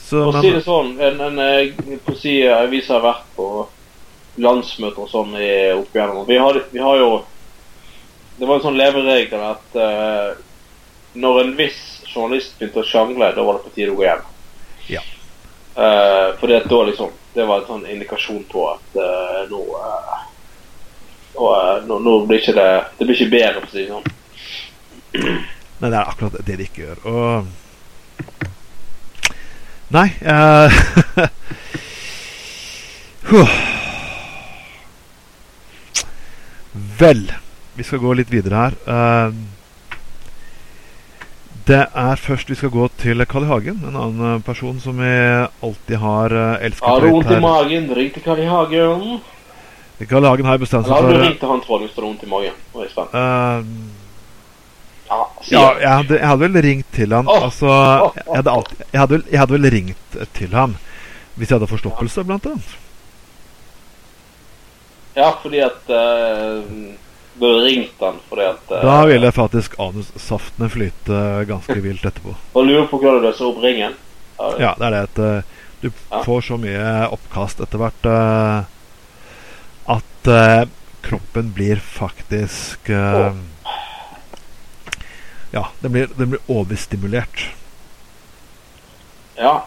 så, For å si det sånn, en, en, en poesiavis har vært på landsmøter og sånn opp igjennom. Vi har, vi har jo Det var en sånn leveregel at uh, når en viss journalist begynte å sjangle, da var det på tide å gå hjem. Ja. Uh, fordi at da liksom Det var en sånn indikasjon på at uh, nå og uh, nå, nå, blir ikke det Det blir ikke bedre, for å si det sånn. Nei, det er akkurat det de ikke gjør. Og Nei uh, Vel, vi skal gå litt videre her. Uh, det er først vi skal gå til Kalli Hagen, en annen person som vi alltid har uh, elsket. Har du vondt i magen, ring til Kalli Hagen. Karl Hagen har bestemt seg for Eller har du ringt til han hvis du har vondt i magen? Uh, ja, ja jeg, hadde, jeg, hadde, vel ringt til han. Oh, altså, jeg, hadde alltid, jeg, hadde vel, jeg, hadde vel, ringt til han hvis jeg hadde forstoppelse, ja. blant annet. Ja, fordi at uh, Du ringte han fordi at uh, Da ville faktisk anussaftene flyte ganske vilt etterpå. Og lurer på hva du løser opp ringen? Ja, det er det at uh, du får så mye oppkast etter hvert. Uh, at uh, kroppen blir faktisk uh, Ja, den blir, den blir overstimulert. Ja.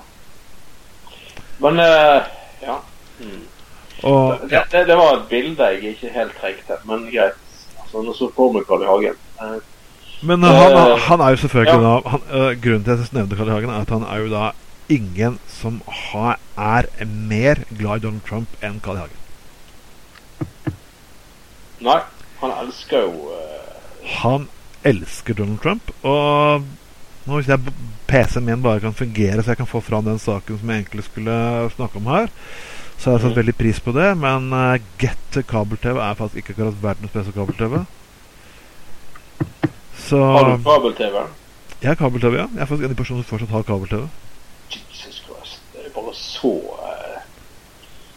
Men uh, Ja. Mm. Og, det, Det, det, var et bilde jeg ikke helt trengte, men greit. Altså, nå så for meg Karl I. Hagen. Men han, han, er jo selvfølgelig ja. da han, Grunnen til at jeg nevnte Karl I. Hagen, er at han er jo da ingen som har, er mer glad i Donald Trump enn Carl I. Hagen. Nei. Han elsker jo uh... Han elsker Donald Trump. Og nå hvis jeg PC-en min bare kan fungere, så jeg kan få fram den saken som jeg egentlig skulle snakke om her, så har jeg satt mm. veldig pris på det. Men uh, Get kabel-TV er faktisk ikke akkurat verdens beste kabel-TV. Så Har du kabel-TV? Jeg har kabel-TV, ja. Jeg er faktisk en av de personene som fortsatt har kabel-TV. Jesus Christ. Det er bare så uh...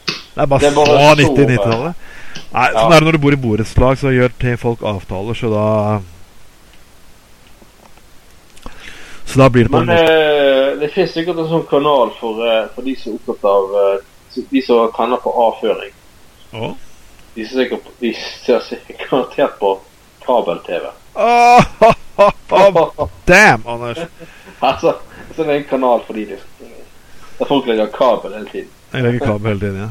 Det er bare, det er bare så 90-90-tallet. Nei, sånn ja. er det når du bor i borettslag, så gjør til folk avtaler, så da Så da blir det på Men, en måte Men det finnes sikkert en sånn kanal for, eh, for de som er opptatt av eh, De som tenner på avføring. Oh. De, ser sikkert, de ser sikkert garantert på kabel-TV. Ah, damn, Anders! altså, så det er en kanal for de der folk legger kabel hele tiden. Jeg legger kabel hele tiden, ja.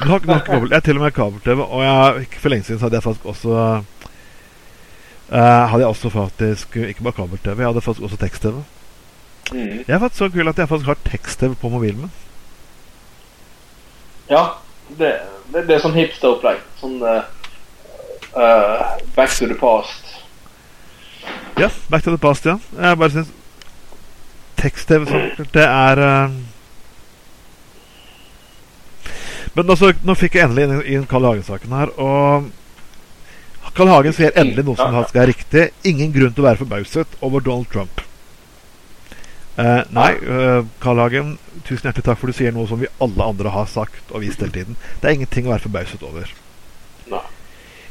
Du har, du har ikke kabel. Jeg har til og med kabel-TV, og jeg, for lenge siden hadde jeg faktisk også uh, Hadde jeg også faktisk Ikke bare kabel-TV, jeg hadde faktisk også tekst-TV. Mm. Jeg er faktisk så kul at jeg faktisk har tekst-TV på mobilen min. Ja, det, det, det er sånn hipster-opplegg. Sånn uh, Back to the past. Ja, back to the past, ja. Jeg bare syns tekst-TV det er eh, Men altså, nå fikk jeg endelig inn, inn Carl Hagen-saken her, og Carl Hagen sier endelig noe som faktisk er riktig. Ingen grunn til å være forbauset over Donald Trump. Eh, nei, Karl Carl Hagen, tusen hjertelig takk for du sier noe som vi alle andre har sagt og vist hele tiden. Det er ingenting å være forbauset over. Nei.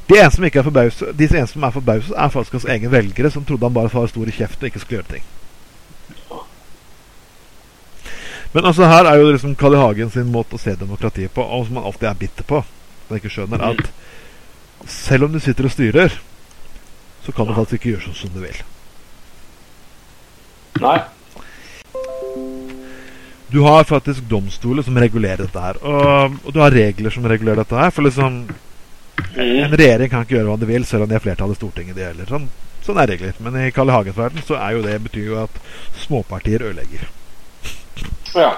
De eneste som ikke er forbauset, de eneste som er forbauset, er faktisk hans egne velgere, som trodde han bare var stor i kjeften og ikke skulle gjøre ting. Men altså her er jo liksom Carl I. Hagen sin måte å se demokratiet på, og som han alltid er bitter på. Han ikke skjønner at selv om du sitter og styrer, så kan du faktisk ikke gjøre sånn som du vil. Nei. Du har faktisk domstoler som regulerer dette her, og, og du har regler som regulerer dette her. For liksom Mm. En regjering kan ikke gjøre hva de vil, selv om de har flertall i Stortinget. det gjelder. Sånn, sånn er regler. Men i Carl I. Hagens verden så er jo det, betyr jo at småpartier ødelegger. Ja.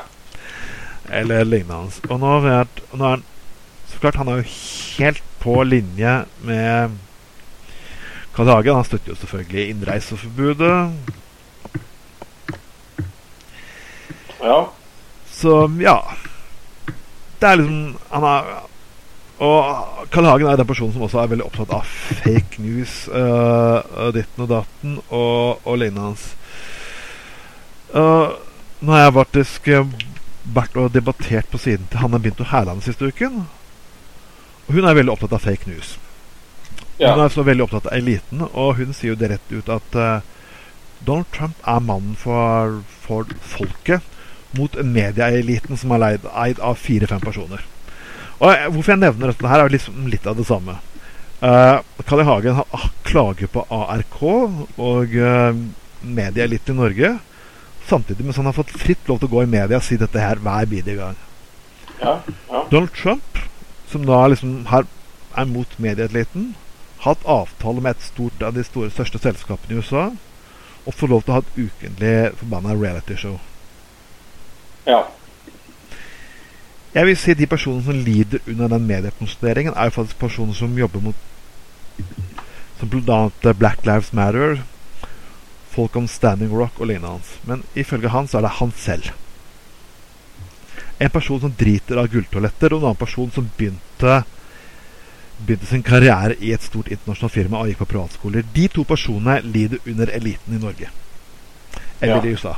Eller lignende. Og nå, og nå er han Så klart, han er jo helt på linje med Karl Hagen. Han støtter jo selvfølgelig innreiseforbudet. Ja. Så ja. Det er liksom Han er Og Karl Hagen er den personen som også er veldig opptatt av fake news. Uh, ditten og datten og, og lignende. Uh, nå har jeg faktisk eh, vært og debattert på siden til Hanne Binto Hærland siste uken. Og hun er veldig opptatt av fake news. Hun Ja. er så veldig opptatt av eliten, og hun sier jo det rett ut at uh, Donald Trump er mannen for, for folket mot medieeliten som er leid, eid av fire-fem personer. Og eh, Hvorfor jeg nevner dette her, er liksom litt av det samme. Uh, Carl I. Hagen har klager på ARK og uh, medieeliten i Norge. Samtidig mens han har fått fritt lov til å gå i media og si dette her hver bidige gang. Ja. ja. Donald Trump, som da liksom har, er mot medieeliten, har hatt avtale med et stort av de store, største selskapene i USA, og får lov til å ha et ukentlig forbanna realityshow. ja. Jeg vil si de personene som lider under den mediekonsentreringen, er jo faktisk personer som jobber mot Som bl.a. Black Lives Matter, folk om Standing Rock og lignende hans. Men ifølge han så er det han selv. En person som driter av gulltoaletter, og en annen person som begynte begynte sin karriere i et stort internasjonalt firma og gikk på privatskoler. De to personene lider under eliten i Norge. Eller Ja. i USA.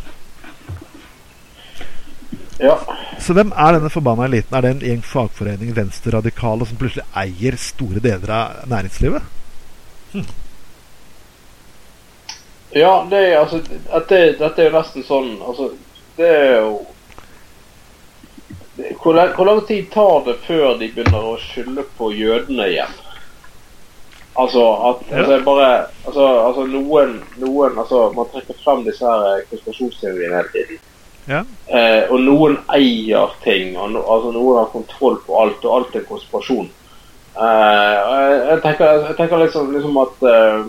ja. Så hvem er denne forbanna eliten? Er det en gjeng fagforening venstreradikale som plutselig eier store deler av næringslivet? Ja, det er altså at det, Dette er jo nesten sånn Altså, det er jo det, hvor, hvor lang tid tar det før de begynner å skylde på jødene igjen? Altså at Ja. altså, bare altså, altså noen, noen altså, Man trekker frem disse her eh, konspirasjonsteoriene hele tiden. Ja. Eh, og noen eier ting, og no, altså, noen har kontroll på alt, og alt er konspirasjon. Eh, jeg, jeg, tenker, jeg tenker liksom, liksom at eh,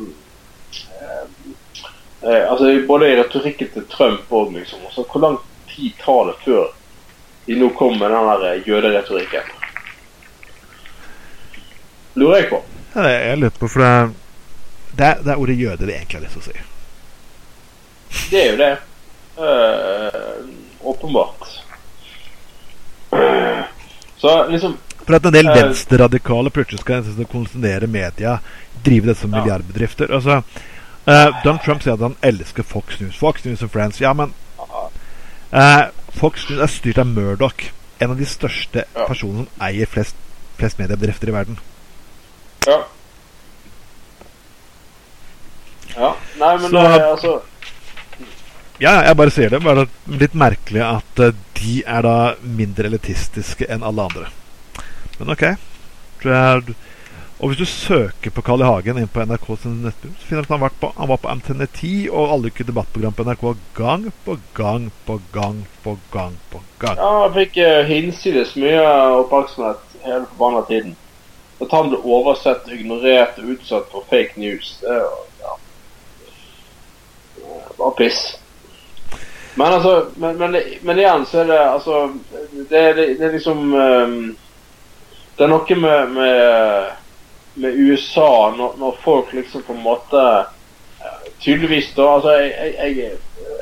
eh, altså, Både i retorikken til Trump og liksom, altså, Hvor lang tid tar det før de nå kommer med den der eh, jøderetorikken? Lurer jeg på. Ja, det er jeg lurer på, for det er, det er, det er ordet jøde det egentlig har lyst til å si. Det er jo det. Uh, åpenbart. Så liksom For at en del Eh. venstreradikale plutselig skal konsentrere media, drive det som milliardbedrifter. Altså, Eh, Donald Trump sier at han elsker Fox News. Fox News og Friends. Ja, men uh, Fox News er styrt av Murdoch. En av de største Ja. personene som eier flest, flest mediebedrifter i verden. Ja. Ja. Nei, men Så- er altså Ja, jeg bare sier det. Bare litt merkelig at uh, de er da mindre elitistiske enn alle andre. Men ok. Tror jeg, og hvis du søker på Carl I. Hagen inn på NRK sin nettbuss, så finner du at han, vært på, han var på Antenne 10 og alle uker debattprogram på NRK gang på gang på gang på gang på gang. Ja, han fikk uh, hinsides mye oppmerksomhet hele forbanna tiden. At han ble oversett, ignorert og utsatt for fake news. Det er ja. Bare piss. Men altså Men, men, men igjen så er det altså Det, det, det er liksom um, Det er noe med, med, med USA når, når folk liksom på en måte eh, Tydeligvis, da. Altså, jeg, jeg,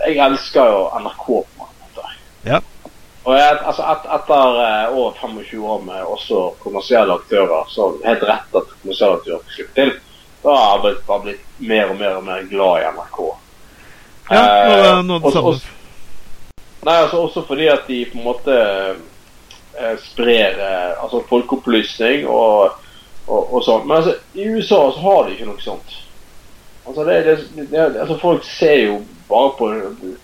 jeg, elsker jo NRK på en måte. Ja. Og jeg, altså et, etter eh, over 25 år med også kommersielle aktører, så helt rett at kommersielle aktører fikk slippe til, da har jeg blitt, blitt mer og mer og mer glad i NRK. Ja, Eh, noe av det samme. Nei, altså også fordi at de på en måte eh, sprer eh, altså folkeopplysning og, og, og sånn. Men altså, i USA så har de ikke noe sånt. Altså, det, det, det, altså folk ser jo bare på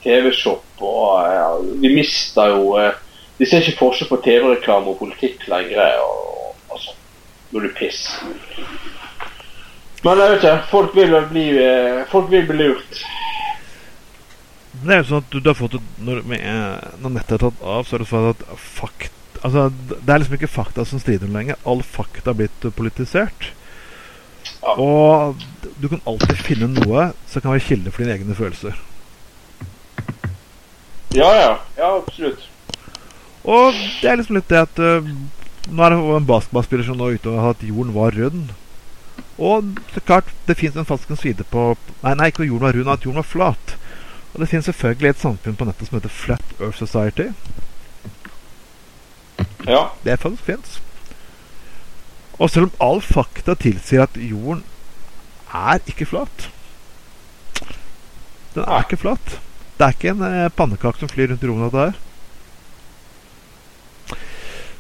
TV-shop og ja, De mister jo eh, De ser ikke forskjell på TV-reklame og politikk lenger. Og, og sånn. Nå er det piss. Men jeg vet ikke. Folk vil bli eh, Folk vil bli lurt. Det er jo sånn at du, du har fått når, eh, når nettet er tatt av, så er det sånn at fakt, altså, Det er liksom ikke fakta som strider lenger. All fakta har blitt politisert. Ja. Og du kan alltid finne noe som kan være kilde for dine egne følelser. Ja, ja. Ja, absolutt. Og det er liksom litt det at uh, Nå er det en basketballspiller som nå er ute og har at jorden var rund. Og så klart, det fins en falsk side på Nei, nei, ikke at jorden var rund, at jorden var flat. Og det finnes selvfølgelig et samfunn på nettet som heter Flat Earth Society. Ja. Det er faktisk fins. Og selv om all fakta tilsier at jorden er ikke flat Den er ikke flat. Det er ikke en eh, pannekake som flyr rundt i rommet, dette her.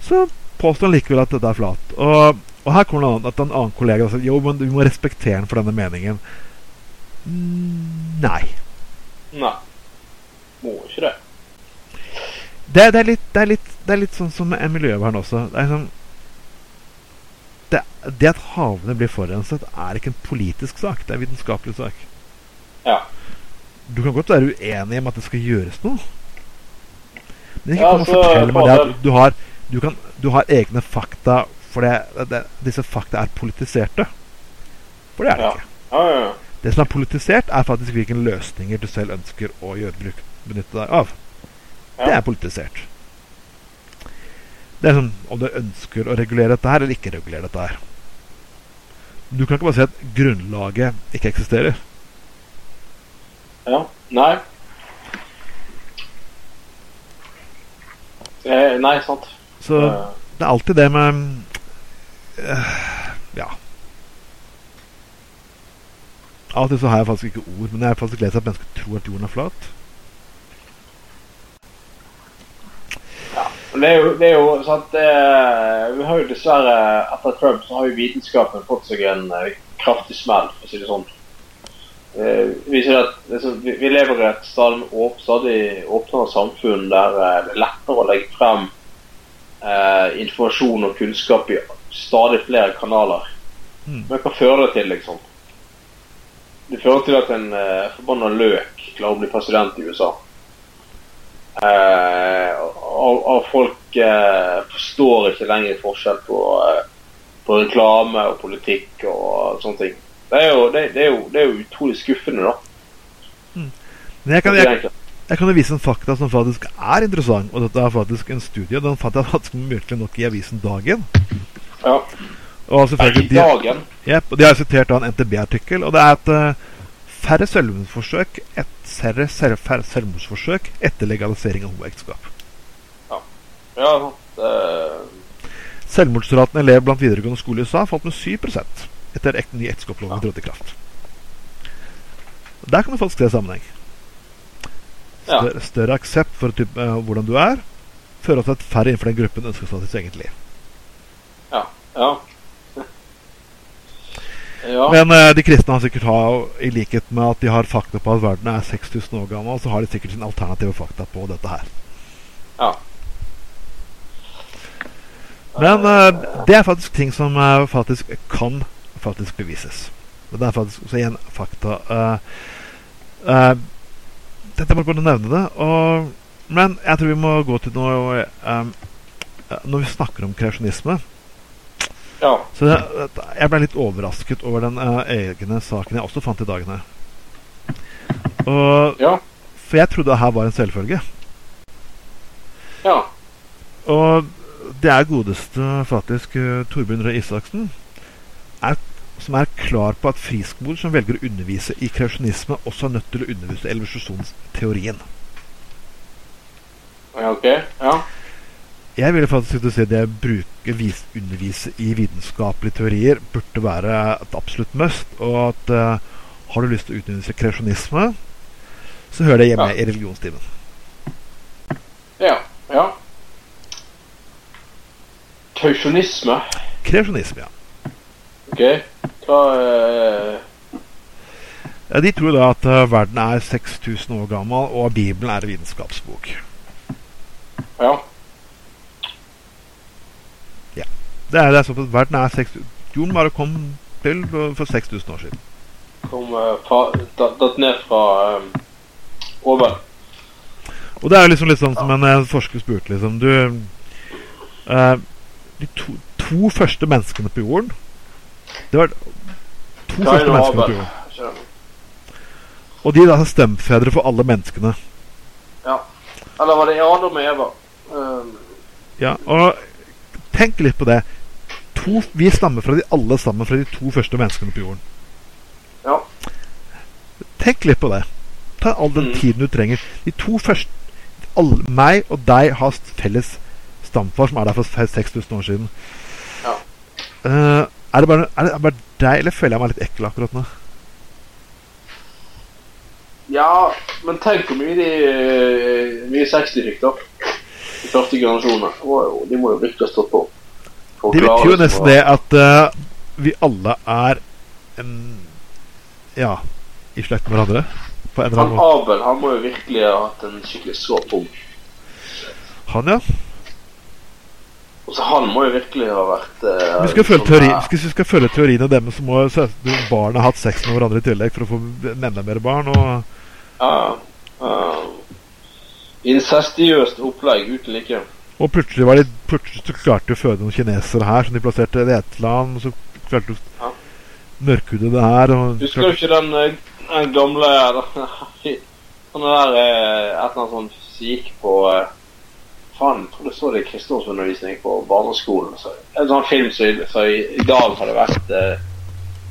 Så påstår han likevel at dette er flat. Og, og her kommer det an at en annen kollega sier jo, men vi må respektere den for denne meningen. Nei. Nei. Må ikke det. Det, det, er litt, det, er litt, det er litt sånn som med miljøvern også. Det, sånn, det, at havene blir forurenset, er ikke en politisk sak. Det er en vitenskapelig sak. Ja. Du kan godt være uenig om at det skal gjøres noe. Men ikke Ja, kom og fortell meg det at du har, du, kan, du har egne fakta, for disse fakta er politiserte. For det er det Ja. ikke. Ja, ja, ja. Det som er politisert, er faktisk hvilke løsninger du selv ønsker å gjøre bruk, benytte deg av. Det er politisert. Det er sånn om du ønsker å regulere dette her, eller ikke regulere dette her. Du kan ikke bare si at grunnlaget ikke eksisterer. ja. Nei. Eh, nei, sant. Så det er alltid det med eh, Ja. Av og til så har jeg faktisk ikke ord, men jeg har faktisk lest at mennesker tror at jorden er flat. Men Det er jo, det er jo sant, det, Vi har jo dessverre, etter Trump, så har jo vitenskapen fått seg en eh, kraftig smell, for å si det sånn. Vi, at liksom, vi, vi lever i et stadig, stadig åpnere samfunn der eh, det er lettere å legge frem eh, informasjon og kunnskap i stadig flere kanaler. Mm. Men hva fører det til, liksom? Det fører til at en eh, forbanna løk klarer å bli president i USA. Eh, og, og folk eh, forstår ikke lenger forskjell på, eh, på reklame og politikk og sånne ting. Det er jo, det, det er jo, det er jo utrolig skuffende, da. Men jeg kan, jeg, jeg kan jo vise en fakta som faktisk er interessant, og dette er faktisk en studie. Den fant jeg faktisk mye nok i avisen Dagen. Ja. Og selvfølgelig, de, dagen Yep, de har sitert da en NTB-artikkel, og det er at eh, færre selvmordsforsøk, et færre, færre selvmordsforsøk etter legalisering av homoekteskap. Ja, det, Selvmordsraten i elever blant videregående skole i USA falt med 7 etter ek ny ekteskapslov Ja. trådte i kraft. Der kan du faktisk se sammenheng. Ja. Større, større aksept for type, uh, hvordan du er, fører til at færre innenfor den gruppen ønsker seg sitt eget liv. Ja. Ja. Ja. Men uh, de kristne har sikkert ha, i likhet med at de har fakta på at verden er 6000 år gammel, så har de sikkert sin alternative fakta på dette her. ja. Men uh, det er faktisk ting som uh, faktisk kan faktisk bevises. Det er faktisk også igjen fakta. Uh, dette er bare nevne det. Og, men jeg tror vi må gå til noe Når vi snakker om kreasjonisme ja. Så jeg, jeg ble litt overrasket over den uh, egne saken jeg også fant i dagene. Og, Ja. for jeg trodde det her var en selvfølge. Ja. Og det er godeste faktisk uh, Torbjørn Røe Isaksen er, som er klar på at friskoler som velger å undervise i kreasjonisme, også er nødt til å undervise i evolusjonsteorien. ja. Ok. Ja. Jeg ville faktisk si det å bruke vis, undervise i vitenskapelige teorier burde være et absolutt must. Og at uh, har du lyst til å utnytte kreasjonisme, så hører det hjemme Ja. i religionstimen. Ja. ja. Kausjonisme. Kreasjonisme, ja. Ok. Hva uh... Ja, De tror da at uh, verden er 6000 år gammel, og Bibelen er en vitenskapsbok. Ja. Det er, det er sånn at verden er 6000 Jorden bare kom til for for 6000 år siden. Kom eh, fra, datt ned fra um, over. Og det er jo liksom litt sånn som en eh, forsker spurte liksom Du uh, De to, to første menneskene på jorden Det var to Kain første menneskene på jorden. Og de er stemfedre for alle menneskene. Ja. Eller var det Adam og Eva? Um, Ja, og tenk litt på det. To, vi stammer fra de alle sammen fra de to første menneskene på jorden. ja. Tenk litt på det. Ta all den Mm. tiden du trenger. De to første alle, Meg og deg har felles stamfar, som er der for 6000 år siden. Ja. Uh, er, det bare, er det bare deg, eller føler jeg meg litt ekkel akkurat nå? ja, men tenk hvor mye de eh, mye sex de fikk, da. De første generasjonene. Wow, de må jo virkelig ha stått på. Det betyr jo nesten det at uh, vi alle er en Ja, i slekt med hverandre. På en eller Han annen måte. Abel han må jo virkelig ha hatt en skikkelig sår pung. Han, ja. Også han må jo virkelig ha vært eh, Vi skal følge, sånn, teori, hvis vi skal følge teoriene dem, så må barna ha hatt sex med hverandre i tillegg for å få enda mer barn. Og Ja, ja. Incestiøst opplegg uten like. Og plutselig, var de, plutselig så klarte de å føde noen kinesere her som de plasserte i et land. Og så klarte de Ja. å mørkhudede her. Og Husker du ikke den, eh, den gamle Han der eh, et eller annet sånt som gikk på eh, Faen, jeg tror jeg så det i kristendomsundervisning på barneskolen. Så, en sånn film som i, i, i dag hadde vært eh,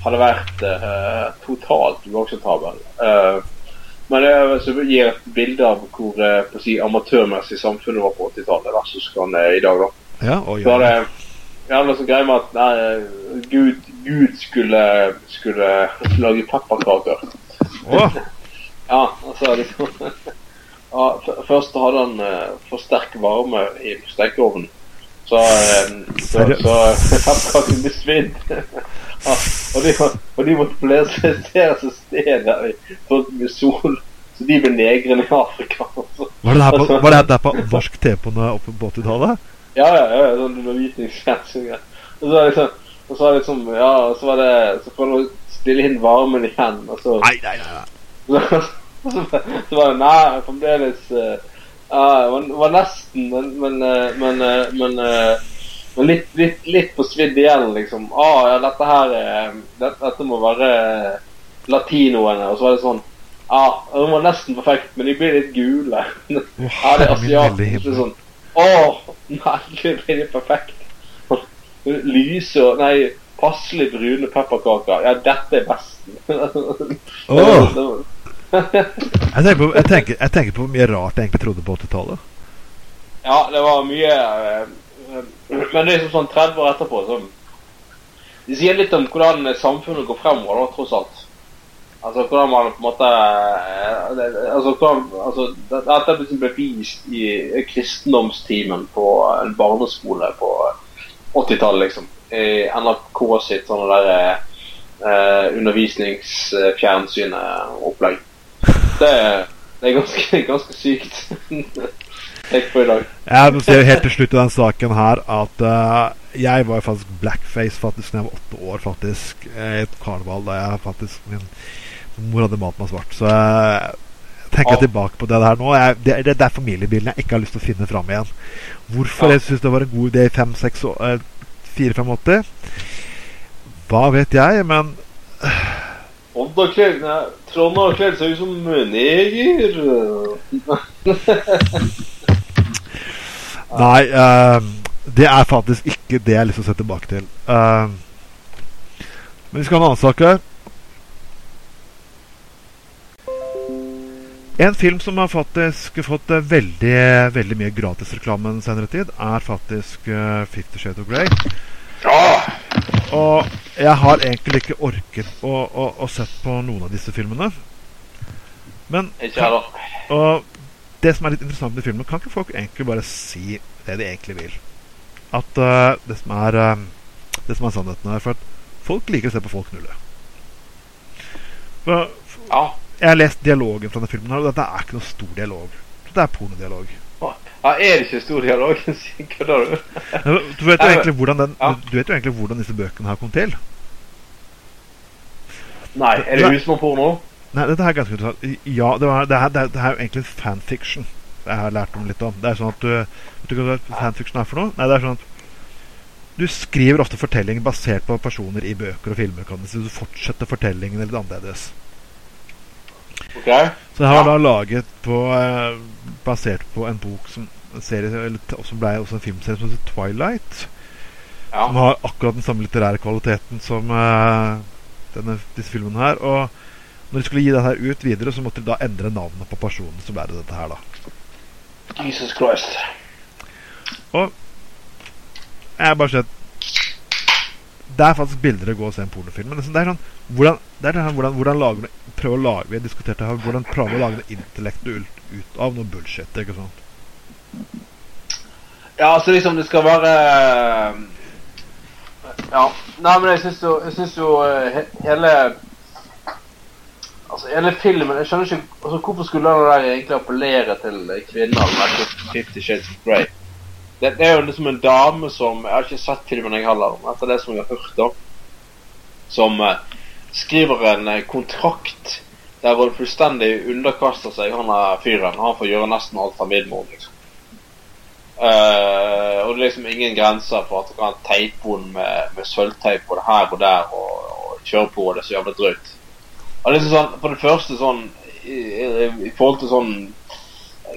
Hadde vært uh, totalt uakseptabel. Eh, men det er- så gir et bilde av hvor eh, si, amatørmessig samfunnet var på 80-tallet versus hva det er i dag. da. ja, oi, Så var oi. det jævla så greie med at nei, Gud, Gud skulle, skulle lage pepperkaker. Ja, altså liksom ja, Først hadde han uh, for sterk varme i stekeovnen. Så, eh, så, Seriøst? så pepperkakene ble svidd. Og, de, og de måtte plassere seg sted der i- sånn med sol. Så de ble negrene i Afrika. altså. var, det her på, var det her på norsk TV på nå- oppe på 80-tallet? Ja, ja, ja, sånn undervisningsfjern. Og så var det liksom, og så var det liksom, ja, og så var det, så får du stille inn varmen igjen, og så, Nei, nei, nei. nei. så, så, var det, nei, fremdeles, uh, ja, det var, var nesten, men, men, eh, men, eh, men, uh, litt, litt, litt på svidd igjen, liksom. Ah, ja, dette her, er... dette, dette må være eh, latinoene, og så var det sånn, ja, de var nesten perfekt, men de blir litt gule. Ja, det er asiatisk. Sånn. Å, Åh, nei, det blir perfekt. Lyse og Nei, passelig brune pepperkaker. Ja, dette er best. oh. Jeg tenker, på, jeg, tenker, jeg tenker på hvor mye rart jeg egentlig trodde på 80-tallet. Ja, det var mye eh, eh, Men det er liksom sånn 30 år etterpå så Det sier litt om hvordan samfunnet går fremover, da, tross alt. Altså hvordan man på en måte eh, Altså hvordan altså, Dette liksom ble vist i kristendomstimen på en barneskole på 80-tallet, liksom. I NRK sitt sånne der eh, undervisningsfjernsynopplegg. Det, det er ganske, ganske sykt. Tenk for i dag. Jeg må si helt til slutt i den saken her at uh, jeg var faktisk blackface faktisk da jeg var åtte år, faktisk. eh, I et karneval da jeg faktisk Min mor hadde malt meg svart. Så jeg tenker Ja. tilbake på det der nå. Jeg, det, det, det er familiebilen jeg ikke har lyst til å finne fram igjen. Hvorfor Ja. jeg syns det var en god idé i 4-85? Hva vet jeg, men Odd har kledd Trond har kledd seg ut som neger. Nei, uh, det er faktisk ikke det jeg har lyst til å se tilbake til. Uh, men vi skal ha en annen sak her. En film som har faktisk fått eh, veldig, veldig mye gratisreklame den senere tid, er faktisk uh, Fifty Shades of Grey. Ja! Og jeg har egentlig ikke orket å, å, å sett på noen av disse filmene. Men og det som er litt interessant med filmen, kan ikke folk egentlig bare si det de egentlig vil? At uh, det som er uh, Det som er sannheten her For at folk liker å se på folk knulle. For, Ja. jeg har lest dialogen fra denne filmen, her og dette er ikke noe stor dialog. Det er pornodialog. ja. Er det ikke stor dialog? Kødder du? Du vet, jo egentlig hvordan den, ja. du vet jo egentlig hvordan disse bøkene her kom til. Nei, er det husmorporno? Nei, dette her er ganske interessant. Ja, det, var, det, her, det, det her er jo egentlig fanfiction. Jeg har lært om litt om. Det er sånn at du Vet du hva fanfiction er for noe? Nei, det er sånn at du skriver ofte fortellinger basert på personer i bøker og filmer. Kan du, si. du fortsetter fortellingen litt annerledes. Ok? Så det her var da laget på eh, basert på en bok som serie, eller, som ble også en filmserie som heter Twilight. Ja. Som har akkurat den samme litterære kvaliteten som eh, denne, disse filmene her. Og når de skulle gi her ut videre, så måtte de da endre navnet på personen. som det dette her, da. Jesus Christ. Og Jeg bare sett Det er faktisk billigere å gå og se en pornofilm. Men det er sånn- det er sånn hvordan, det er det her, hvordan, hvordan lager du prøver å lage Vi har diskutert det her. Hvordan prøver å lage noe intellektuelt ut av noe bullshit. Ikke sant? Ja, altså liksom det skal være Ja. Nei, men jeg syns jo, jeg synes jo eh, he hele Altså hele filmen Jeg skjønner ikke altså, Hvorfor skulle den der egentlig appellere til kvinner med Fifty Shades of Grey? Det, det er jo liksom en dame som Jeg har ikke sett filmen, jeg heller, men etter det som jeg har hørt, da. Som eh, skriver en eh, kontrakt der hun fullstendig underkaster seg han er fyren. Han får gjøre nesten alt han vil med henne, liksom. Eh, og det er liksom ingen grenser for at du kan teipe henne med, med sølvteip både her og der og, og kjøre på det så jævlig drøyt. Liksom sånn, For det første sånn i, i, i forhold til sånn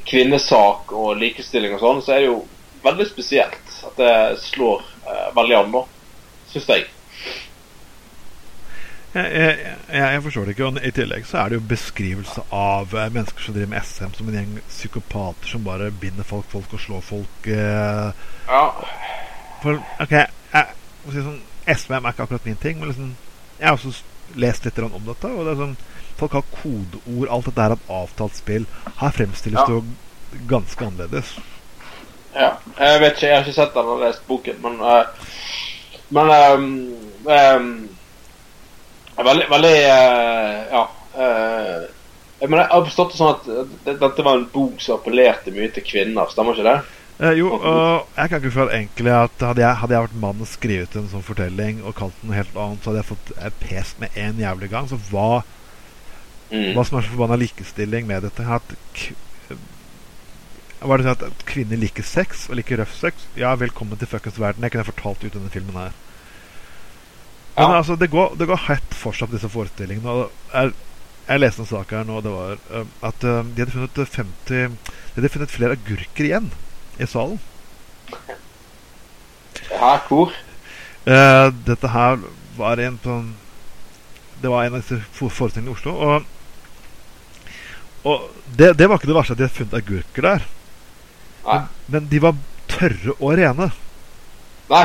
kvinnesak og likestilling og sånn, så er det jo veldig spesielt at det slår eh, veldig an, da. Syns jeg. Jeg, jeg, jeg, forstår det ikke. Og I tillegg så er det jo beskrivelse av eh, mennesker som driver med SM som en gjeng psykopater som bare binder folk, folk og slår folk. Eh, Ja. for OK, jeg, si sånn, SVM er ikke akkurat min ting, men liksom, jeg har også lest litt om dette. Og det er sånn, Folk har kodeord. Alt dette er et avtalt spill. Her fremstilles Ja. det jo ganske annerledes. Ja, jeg vet ikke, jeg har ikke sett den eller lest boken, men uh, Men um, um, Veldig, veldig uh, Ja. Uh, jeg, mener, jeg har forstått det sånn at dette var en bok som appellerte mye til kvinner, stemmer ikke det? Eh, jo, og jeg kan ikke føle egentlig at hadde jeg, hadde jeg vært mann og skrevet en sånn fortelling og kalt den noe helt annet, så hadde jeg fått eh, pest med en jævlig gang. Så hva, Mm. hva som er så forbanna likestilling med dette at Var det sånn at, at kvinner liker sex og liker røff sex? Ja, velkommen til fuckings verden. Jeg kunne fortalt ut denne filmen her. Men Ja. altså, det går, det går hett fortsatt, disse forestillingene. Og jeg, jeg leste en sak her nå, det var eh, at eh, de hadde funnet 50 De hadde funnet flere agurker igjen i salen. Ja, hvor? Eh, dette her var en sånn Det var en av disse for- forestillingene i Oslo. Og, og det, det var ikke det verste at de hadde funnet agurker der. Men, men de var tørre og rene. Nei.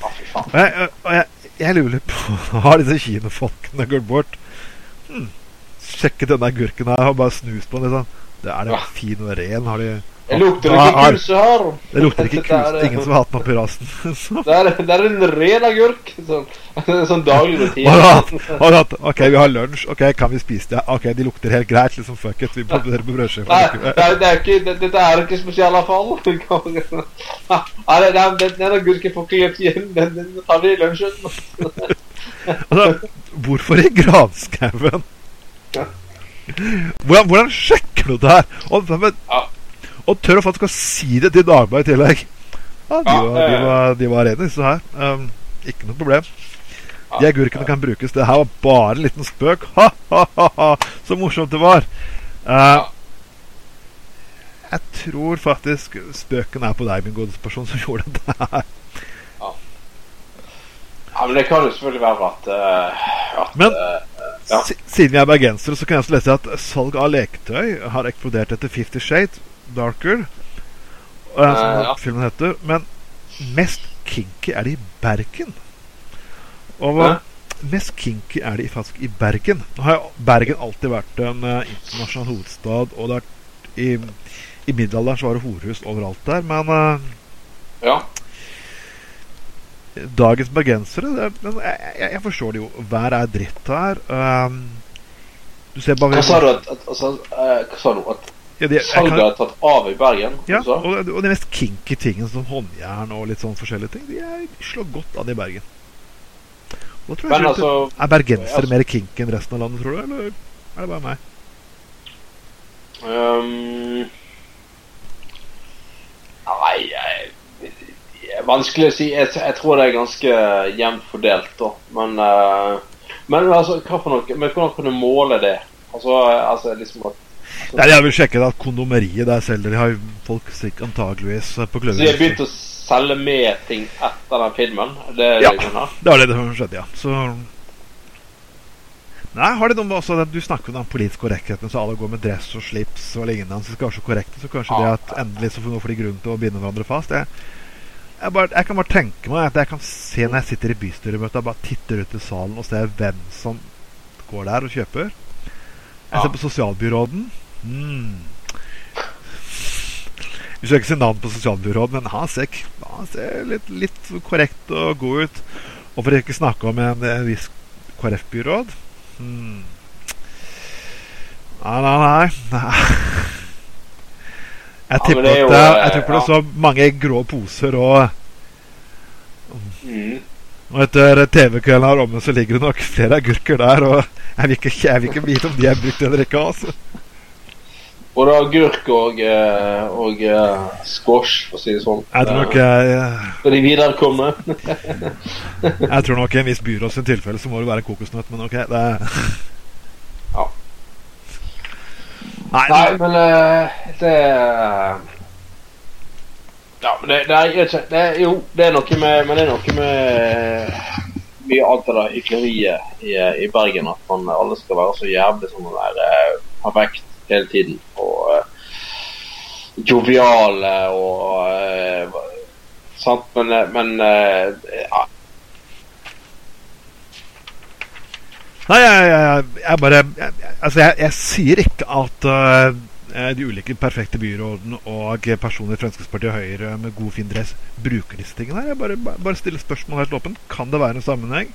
Å, fy faen. Og jeg, og jeg, jeg lurer på Har disse kinofolkene gått bort? Hm, sjekket denne agurken her og bare snust på den. Liksom. Det er det fin og ren? Har de Det lukter ikke har- kuse her. Det lukter ikke kuse Ingen som har hatt den oppi rasen. Det er, det er en ren agurk. Sånn, sånn daglig rutine. Ok, vi har lunsj. Ok, kan vi spise det? Ok, de lukter helt greit. Liksom, fuck it. Vi produserer på. Nei, det er, det er ikke, det, dette er ikke spesialavfall. Nei, det, den agurken får ikke løpt hjem. Den, den tar vi i lunsjen. Altså, hvorfor i granskauen? Hvordan, hvordan sjekker du det her? Og, men, Ja. Og tør å faktisk å si det til Dagbladet i tillegg. Ja, de, Ja, var, de, eh. var, de var rene, disse her. Um, ikke noe problem. De agurkene kan brukes. Det her var bare en liten spøk. Ha, ha, ha, ha. Så morsomt det var. Uh, jeg tror faktisk spøken er på deg, min gode person, som gjorde dette her. Ja, men det kan jo selvfølgelig være at, uh, at Men- uh, Ja. Siden vi er bergensere, så kan jeg også lese at salg av leketøy har eksplodert etter Fifty Shades Darker. eh, som uh, ja. filmen heter. Men mest kinky er det i Bergen. Og Hæ? mest kinky er det faktisk i Bergen. Nå har Bergen alltid vært en eh, internasjonal hovedstad, og det er i, i middelalderen så var det horehus overalt der. Men eh, ja. dagens bergensere det, men jeg, jeg, jeg forstår det jo. Været er dritt her. Um, du ser bare Hva sa du? At, at, altså, eh? At Ja, det- salget kan- er tatt av i Bergen? Ja, og, og de mest kinky tingene som håndjern og litt sånn forskjellige ting, de slår godt an i Bergen. Og da tror jeg Men altså Er bergensere altså- mer kinky enn resten av landet, tror du? Eller er det bare meg? Um, Nei, jeg, det er vanskelig å si. Jeg, jeg tror det er ganske jevnt fordelt, da. Men, uh, men altså, hva for noe? Men hvordan kan du måle det? Altså, altså liksom at Nei, Jeg vil sjekke at kondomeriet der selger de har folk sikkert antageligvis på på Så de har begynt å selge med ting etter den filmen? Det Ja. Det var det som skjedde, ja. Så Nei, har det noe også Du snakker om den politiske korrektheten, så alle går med dress og slips og lignende. Så så korrekte, så kanskje det at endelig så får noe for de grunn til å binde hverandre fast. Jeg, jeg, bare, jeg kan bare tenke meg at jeg kan se når jeg sitter i bystyremøtet og bare titter ut i salen og ser hvem som går der og kjøper. Jeg ser på sosialbyråden. Hmm. Vi skal ikke si navn på sosialbyråden, men han ser, han ser litt, litt korrekt og god ut. Og for ikke snakke om en, en viss KrF-byråd. mm. Nei, nei, nei. nei. Jeg Ja, tipper det er jo, at det, det er så mange grå poser og Mm. og etter TV-kvelden her omme så ligger det nok flere agurker der. Og jeg vil ikke, jeg vil ikke vite om de er brukt eller ikke. altså. Både agurk og, eh, og eh, squash, for å si det sånn. Jeg tror nok jeg, For de viderekomne. jeg tror nok i en viss byråd sin tilfelle så må det være kokosnøtt, men ok. Det Ja. Nei, Nei, men eh, det Ja, men det, det, er, ikke, det Jo, det er noe med Men det er noe med mye av det der hykleriet i, i Bergen. At man alle skal være så jævlig sånn der eh, perfekt hele tiden. Og uh, joviale og uh, Sant, men, eh, men eh, ja, Nei, jeg, jeg, jeg bare jeg, Altså, jeg, sier ikke at de ulike perfekte byrådene og personer i Fremskrittspartiet og Høyre med god, fin dress bruker disse tingene her. Jeg bare, bare stiller spørsmål helt åpent. Kan det være en sammenheng?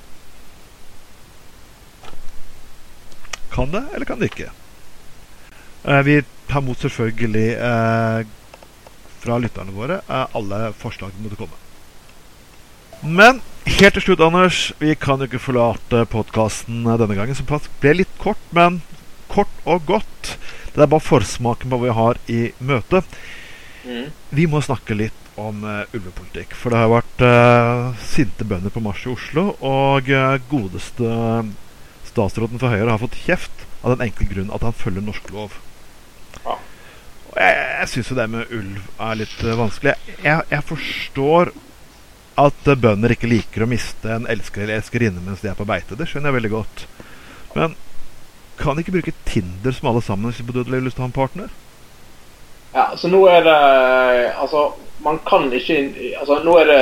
Kan det, eller kan det ikke? Eh, vi tar mot selvfølgelig eh, fra lytterne våre eh, alle forslag som måtte komme. Men helt til slutt, Anders. Vi kan jo ikke forlate podkasten denne gangen, som ble litt kort, men kort og godt. Det er bare forsmaken på hva vi har i møte. mm, Vi må snakke litt om uh, ulvepolitikk. For det har vært uh, sinte bønder på marsj i Oslo, og uh, godeste statsråden for Høyre har fått kjeft av den enkle grunn at han følger norsk lov. Jeg jeg syns jo det med ulv er litt eh, vanskelig. Jeg, jeg forstår at eh, bønder ikke liker å miste en elsker eller elskerinne mens de er på beite. Det skjønner jeg veldig godt. Men kan de ikke bruke Tinder som alle sammen hvis på har lyst til å ha en partner? Ja, så nå er det Altså, man kan ikke Altså, nå er det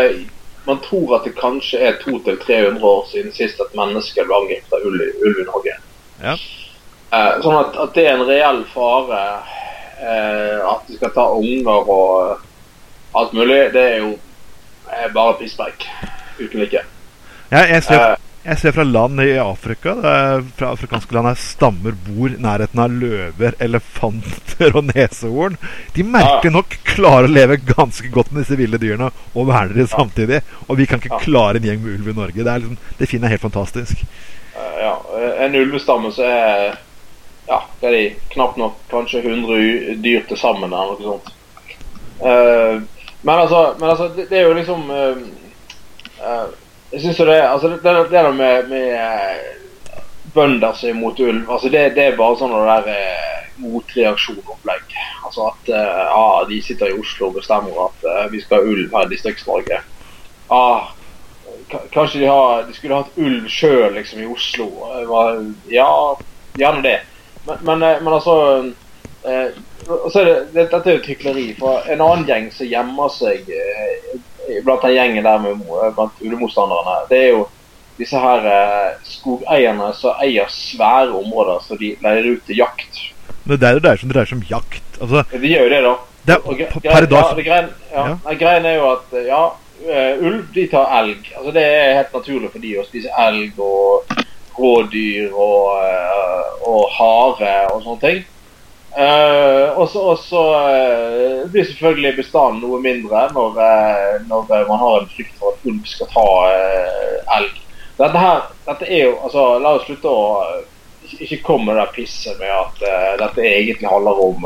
Man tror at det kanskje er 200-300 år siden sist et menneske ble angrepet av ulv, i Norge. Ja. Eh, sånn at, at det er en reell fare at de skal ta unger og alt mulig, det er jo eh, bare pisspreik. Uten like. Jeg, jeg, ser, Eh, jeg ser fra land i Afrika, fra afrikanske land der stammer bor nærheten av løver, elefanter og neshorn. De merker nok klarer å leve ganske godt med disse ville dyrene og verner dem samtidig. Og vi kan ikke Ja. klare en gjeng med ulv i Norge. Det, er liksom, det finner jeg helt fantastisk. Eh, ja, eh, en ulvestamme så er ja, det er de knapt nok kanskje 100 u- dyr til sammen eller noe sånt. Uh, men altså, men altså det, det er jo liksom uh, uh, Jeg syns jo det altså det, det, det der med, med bønder som er mot ulv, altså det, det er bare sånn det der motreaksjonopplegg. Altså at ja, de sitter i Oslo og bestemmer at vi skal ha ulv her i Distrikts-Norge. Ah, Kanskje de, har, de skulle hatt ulv sjøl liksom, i Oslo. Ja, gjerne det. Men, men, eh, men altså eh, er det, det, Dette er jo et hykleri. For en annen gjeng som gjemmer seg eh, blant den gjengen der med blant ulemotstanderne. det er jo disse her eh, skogeierne som eier svære områder som de leier ut til jakt. Men det er jo det som dreier seg om jakt. Altså, De gjør jo det, da. det er, per dag ja, det greien, ja. Ja. Greien er jo at eh, ja, eh, ulv de tar elg. Altså Det er helt naturlig for de å spise elg og rådyr og, eh, og hare og sånne ting. Uh, og så uh, blir selvfølgelig bestanden noe mindre når, uh, når man har en frykt for at ulv skal ta elg. Dette her, dette er jo, altså La oss slutte å ikke- komme med det pisset med at dette egentlig handler om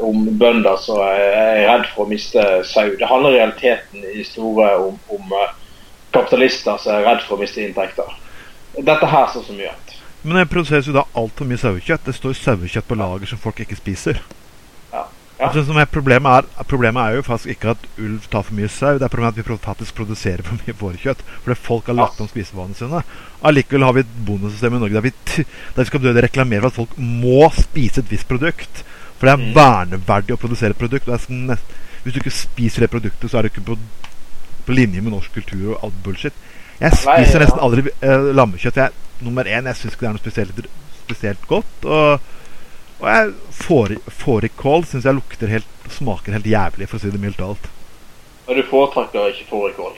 om bønder som er redd for å miste sau. Det handler i realiteten i store om, om kapitalister som er redd for å miste inntekter. Dette her sånn som mye annet. Men det produseres jo da altfor mye sauekjøtt. Det står sauekjøtt på lager som folk ikke spiser. Ja. Ja. Altså, problemet, er, problemet er jo faktisk ikke at ulv tar for mye sau, det er problemet at vi faktisk produserer for mye fårekjøtt. Fordi folk har lagt om spisevanene sine. Allikevel har vi et bondesystem i Norge der vi, der vi skal reklamere for at folk må spise et visst produkt. For det er Mm. verneverdig å produsere et produkt. nest, hvis du ikke spiser det produktet, så er du ikke på, på linje med norsk kultur og alt bullshit. Jeg Nei, spiser ja. nesten aldri eh, lammekjøtt. Jeg, nummer én, jeg syns ikke det er noe spesielt, spesielt godt. Og, og jeg får, fårikål syns jeg lukter helt smaker helt jævlig, for å si det mildt talt. Men du foretrekker ikke fårikål.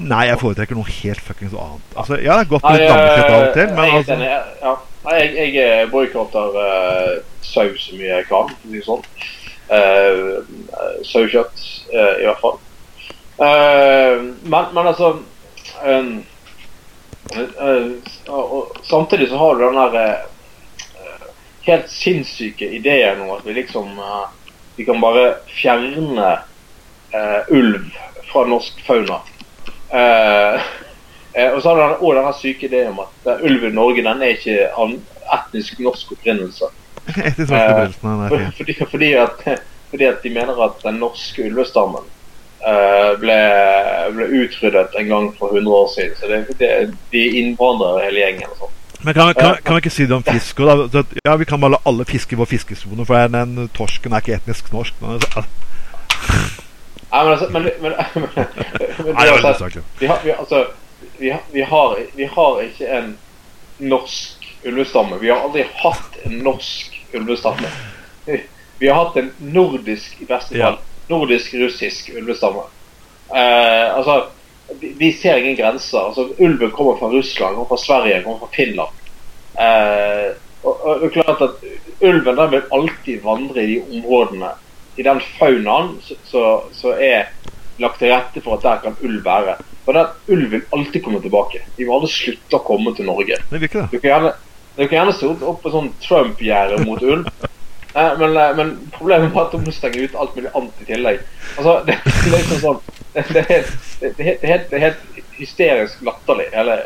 Nei, jeg foretrekker noe helt fuckings annet. Altså, ja, det er godt med litt lammekjøtt av og til, er men altså enig. Ja. Nei, jeg, jeg eh, boikotter uh, sau så mye jeg kan, for å si det sånn. Uh, Sauekjøtt, uh, i hvert fall. Uh, men, men altså um, eh, og, og, Samtidig så har du den der eh, helt sinnssyke ideen om at vi liksom eh, Vi kan bare fjerne uh, ulv fra norsk fauna. Uh, og så har du den, også denne syke ideen om at ulv i Norge den er ikke av etnisk norsk opprinnelse. Etter fin. fordi, fordi, at, fordi at de mener at den norske ulvestammen ble, ble utryddet en gang for 100 år siden. Så det, det, de innvandrer hele gjengen. og sånn. Men kan, kan, kan vi ikke si det om fisk òg? Ja, vi kan la alle fiske i vår fiskesone, for den, torsken er ikke etnisk norsk. Men, altså, Nei, men, altså, men, men, men, men, nei, det usaklig. vi, har, vi, altså, vi, har, vi, har, vi har ikke en norsk ulvestamme. Vi har aldri hatt en norsk ulvestamme. Vi har hatt en nordisk, i beste fall, nordisk-russisk ulvestamme. Eh, altså, de, de ser ingen grenser. Altså, ulven kommer fra Russland, kommer fra Sverige, kommer fra Finland. Eh, og, og det er klart at Ulven der vil alltid vandre i de områdene, i den faunaen som er lagt til rette for at der kan ulv være. Og den Ulv vil alltid komme tilbake. De vil aldri slutte å komme til Norge. Det vil ikke det. Du kan gjerne, du kan gjerne stå opp på sånn Trump-gjerde mot ulv. Eh, men, eh, men problemet var at du må stenge ut alt mulig annet i tillegg. Altså, det, er liksom sånn Det, er, helt, helt, helt, er hysterisk latterlig, hele,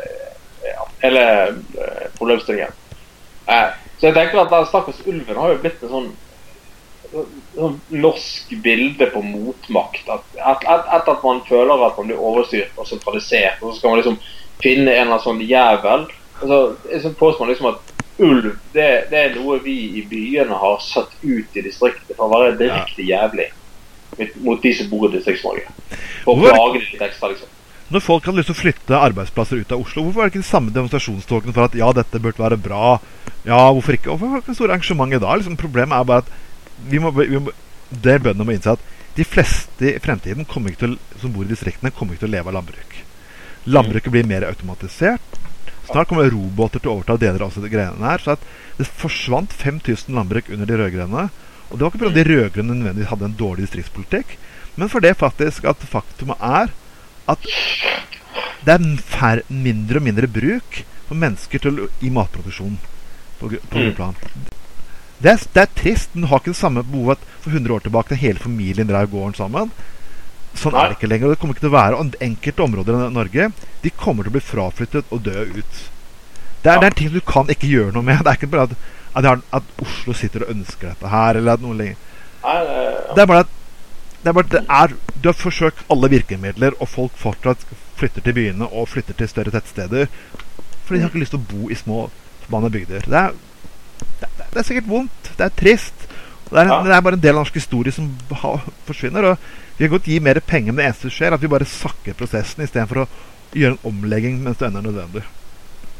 ja, hele eh, problemstillingen. Så jeg tenker at den stakkars ulven har jo blitt en sånn sånn norsk bilde på motmakt. At, at, at, at, man føler at man blir overstyrt og sentralisert, og så skal man liksom finne en eller annen sånn jævel. Og så, så påstår man liksom at ulv det, det, er noe vi i byene har satt ut i distriktet for å være direkte jævlig mot de som bor i Distrikts-Norge. For å plage dem litt ekstra, liksom. Når folk hadde lyst til å flytte arbeidsplasser ut av Oslo, hvorfor var det ikke de samme demonstrasjonstogene for at ja, dette burde være bra, Ja, hvorfor ikke? Hvorfor er det ikke store arrangement i dag? Liksom, problemet er bare at vi må, vi må, det bøndene må innse at de fleste i fremtiden til, som bor i distriktene, kommer ikke til å leve av landbruk. Landbruket blir mer automatisert. Snart kommer roboter til å overta deler av disse greiene her. Så at det forsvant 5000 landbruk under de rød-grønne. Og det var ikke fordi de rød-grønne nødvendigvis hadde en dårlig distriktspolitikk, men fordi faktisk at faktumet er at det er mindre og mindre bruk for mennesker til, i matproduksjon på, på Mm. plan. Det er, det er trist. Den har ikke det samme behovet for 100 år tilbake da hele familien drev gården sammen. Sånn er det ikke lenger. og Det kommer ikke til å være og Enkelte områder i Norge De kommer til å bli fraflyttet og dø ut. Det er, Ja. det er ting du kan ikke gjøre noe med. Det er ikke bare at, at, at Oslo sitter og ønsker dette her. Eller at noe lenger. Nei, det- Det er bare at det er bare, det er, Du har forsøkt alle virkemidler, og folk fortsatt flytter til byene og flytter til større tettsteder. Fordi de har ikke lyst til å bo i små forbanna bygder. Det er, det, det er sikkert vondt. Det er trist. Det er, Ja. det er bare en del av norsk historie som ha, forsvinner. Og vi kan godt gi mer penger, men det eneste som skjer, er at vi bare sakker prosessen istedenfor å gjøre en omlegging mens det ennå er nødvendig.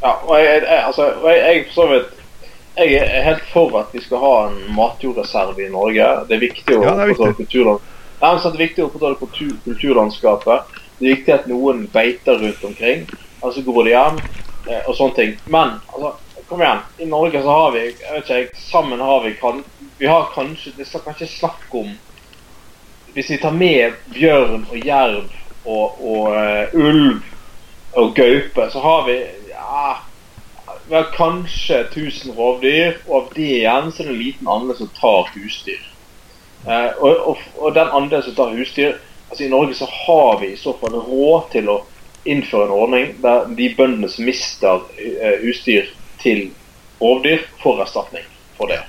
Ja, og jeg, jeg, altså, jeg, vidt, jeg er helt for at vi skal ha en matjordreserve i Norge. Det er viktig å Ja, er opprettholde kulturland- er kultur, kulturlandskapet. Det er viktig at noen beiter rundt omkring. Altså går de hjem eh, og sånne ting. Men altså, kom igjen. I Norge så har vi jeg vet ikke, Sammen har vi kan, Vi har kanskje Det skal kanskje snakk om Hvis vi tar med bjørn og jerv og, og uh, ulv og gaupe, så har vi ja, har kanskje 1000 rovdyr, og av det igjen så er det en liten andel som tar husdyr. Uh, og, og, og den andelen som tar husdyr altså I Norge så har vi i så fall råd til å innføre en ordning der de bøndene som mister eh, husdyr til rovdyr, får erstatning for det.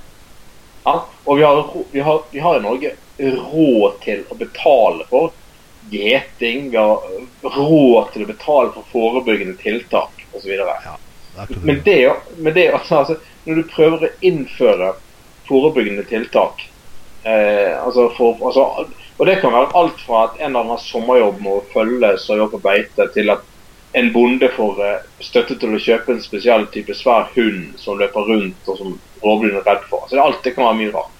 Ja? Og vi har, vi, har, vi har i Norge råd til å betale for gjeting. Råd til å betale for forebyggende tiltak osv. Ja, Men det, men det altså, altså, Når du prøver å innføre forebyggende tiltak eh, altså for, altså, Og det kan være alt fra at en eller annen sommerjobb med å følge sauer på beite, til at en bonde får eh, støtte til å kjøpe en spesiell type svær hund som løper rundt og som rovdyrene er redd for. Altså, alt det kan være mye rart.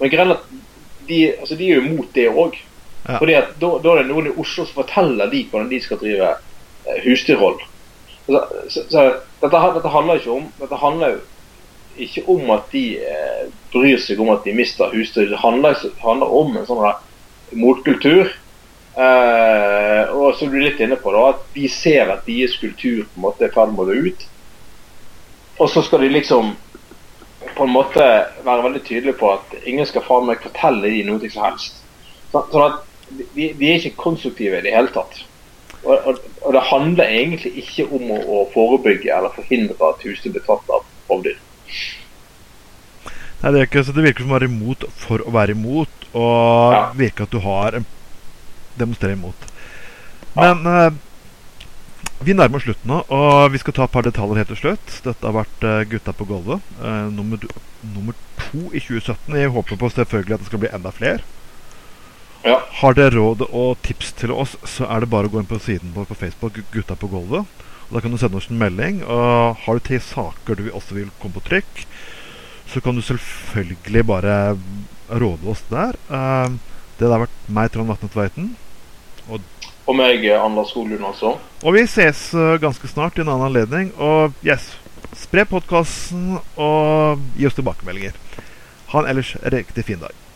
Men greien er at de, altså, de er jo imot det òg. Ja. Fordi at da, da er det noen i Oslo som forteller de hvordan de skal drive eh, husdyrhold. Så, så, så dette, dette handler ikke om Dette handler jo ikke om at de eh, bryr seg om at de mister husdyr. Det handler, handler om en sånn motkultur. Eh, og så er du litt inne på da, at de ser at deres kultur på en måte er i ferd med å dø ut. Og så skal de liksom på en måte være veldig tydelig på at ingen skal faen meg fortelle de noe som helst. Sånn at de, de er ikke konstruktive i det hele tatt. Og, og, og det handler egentlig ikke om å, å forebygge eller forhindre at husdyr blir tatt av rovdyr. Nei, det, er ikke, så det virker som å være imot for å være imot, og Ja. virker at du har en demonstrerer imot. Men eh, vi nærmer oss slutten nå, og vi skal ta et par detaljer helt til slutt. Dette har vært uh, Gutta på gulvet, uh, nummer, nummer to i 2017. Jeg håper på selvfølgelig at det skal bli enda flere. Ja. Har dere råd og tips til oss, så er det bare å gå inn på siden vår på Facebook, Gutta på gulvet. Og Da kan du sende oss en melding. Og har du til saker du også vil komme på trykk, så kan du selvfølgelig bare råde oss der. Uh, det har vært meg, Trond Vatne Tveiten. Og meg, eh, Anders Holund, altså. Og vi ses eh, ganske snart i en annen anledning. Og yes, spre podkasten og gi oss tilbakemeldinger. Ha en ellers riktig fin dag.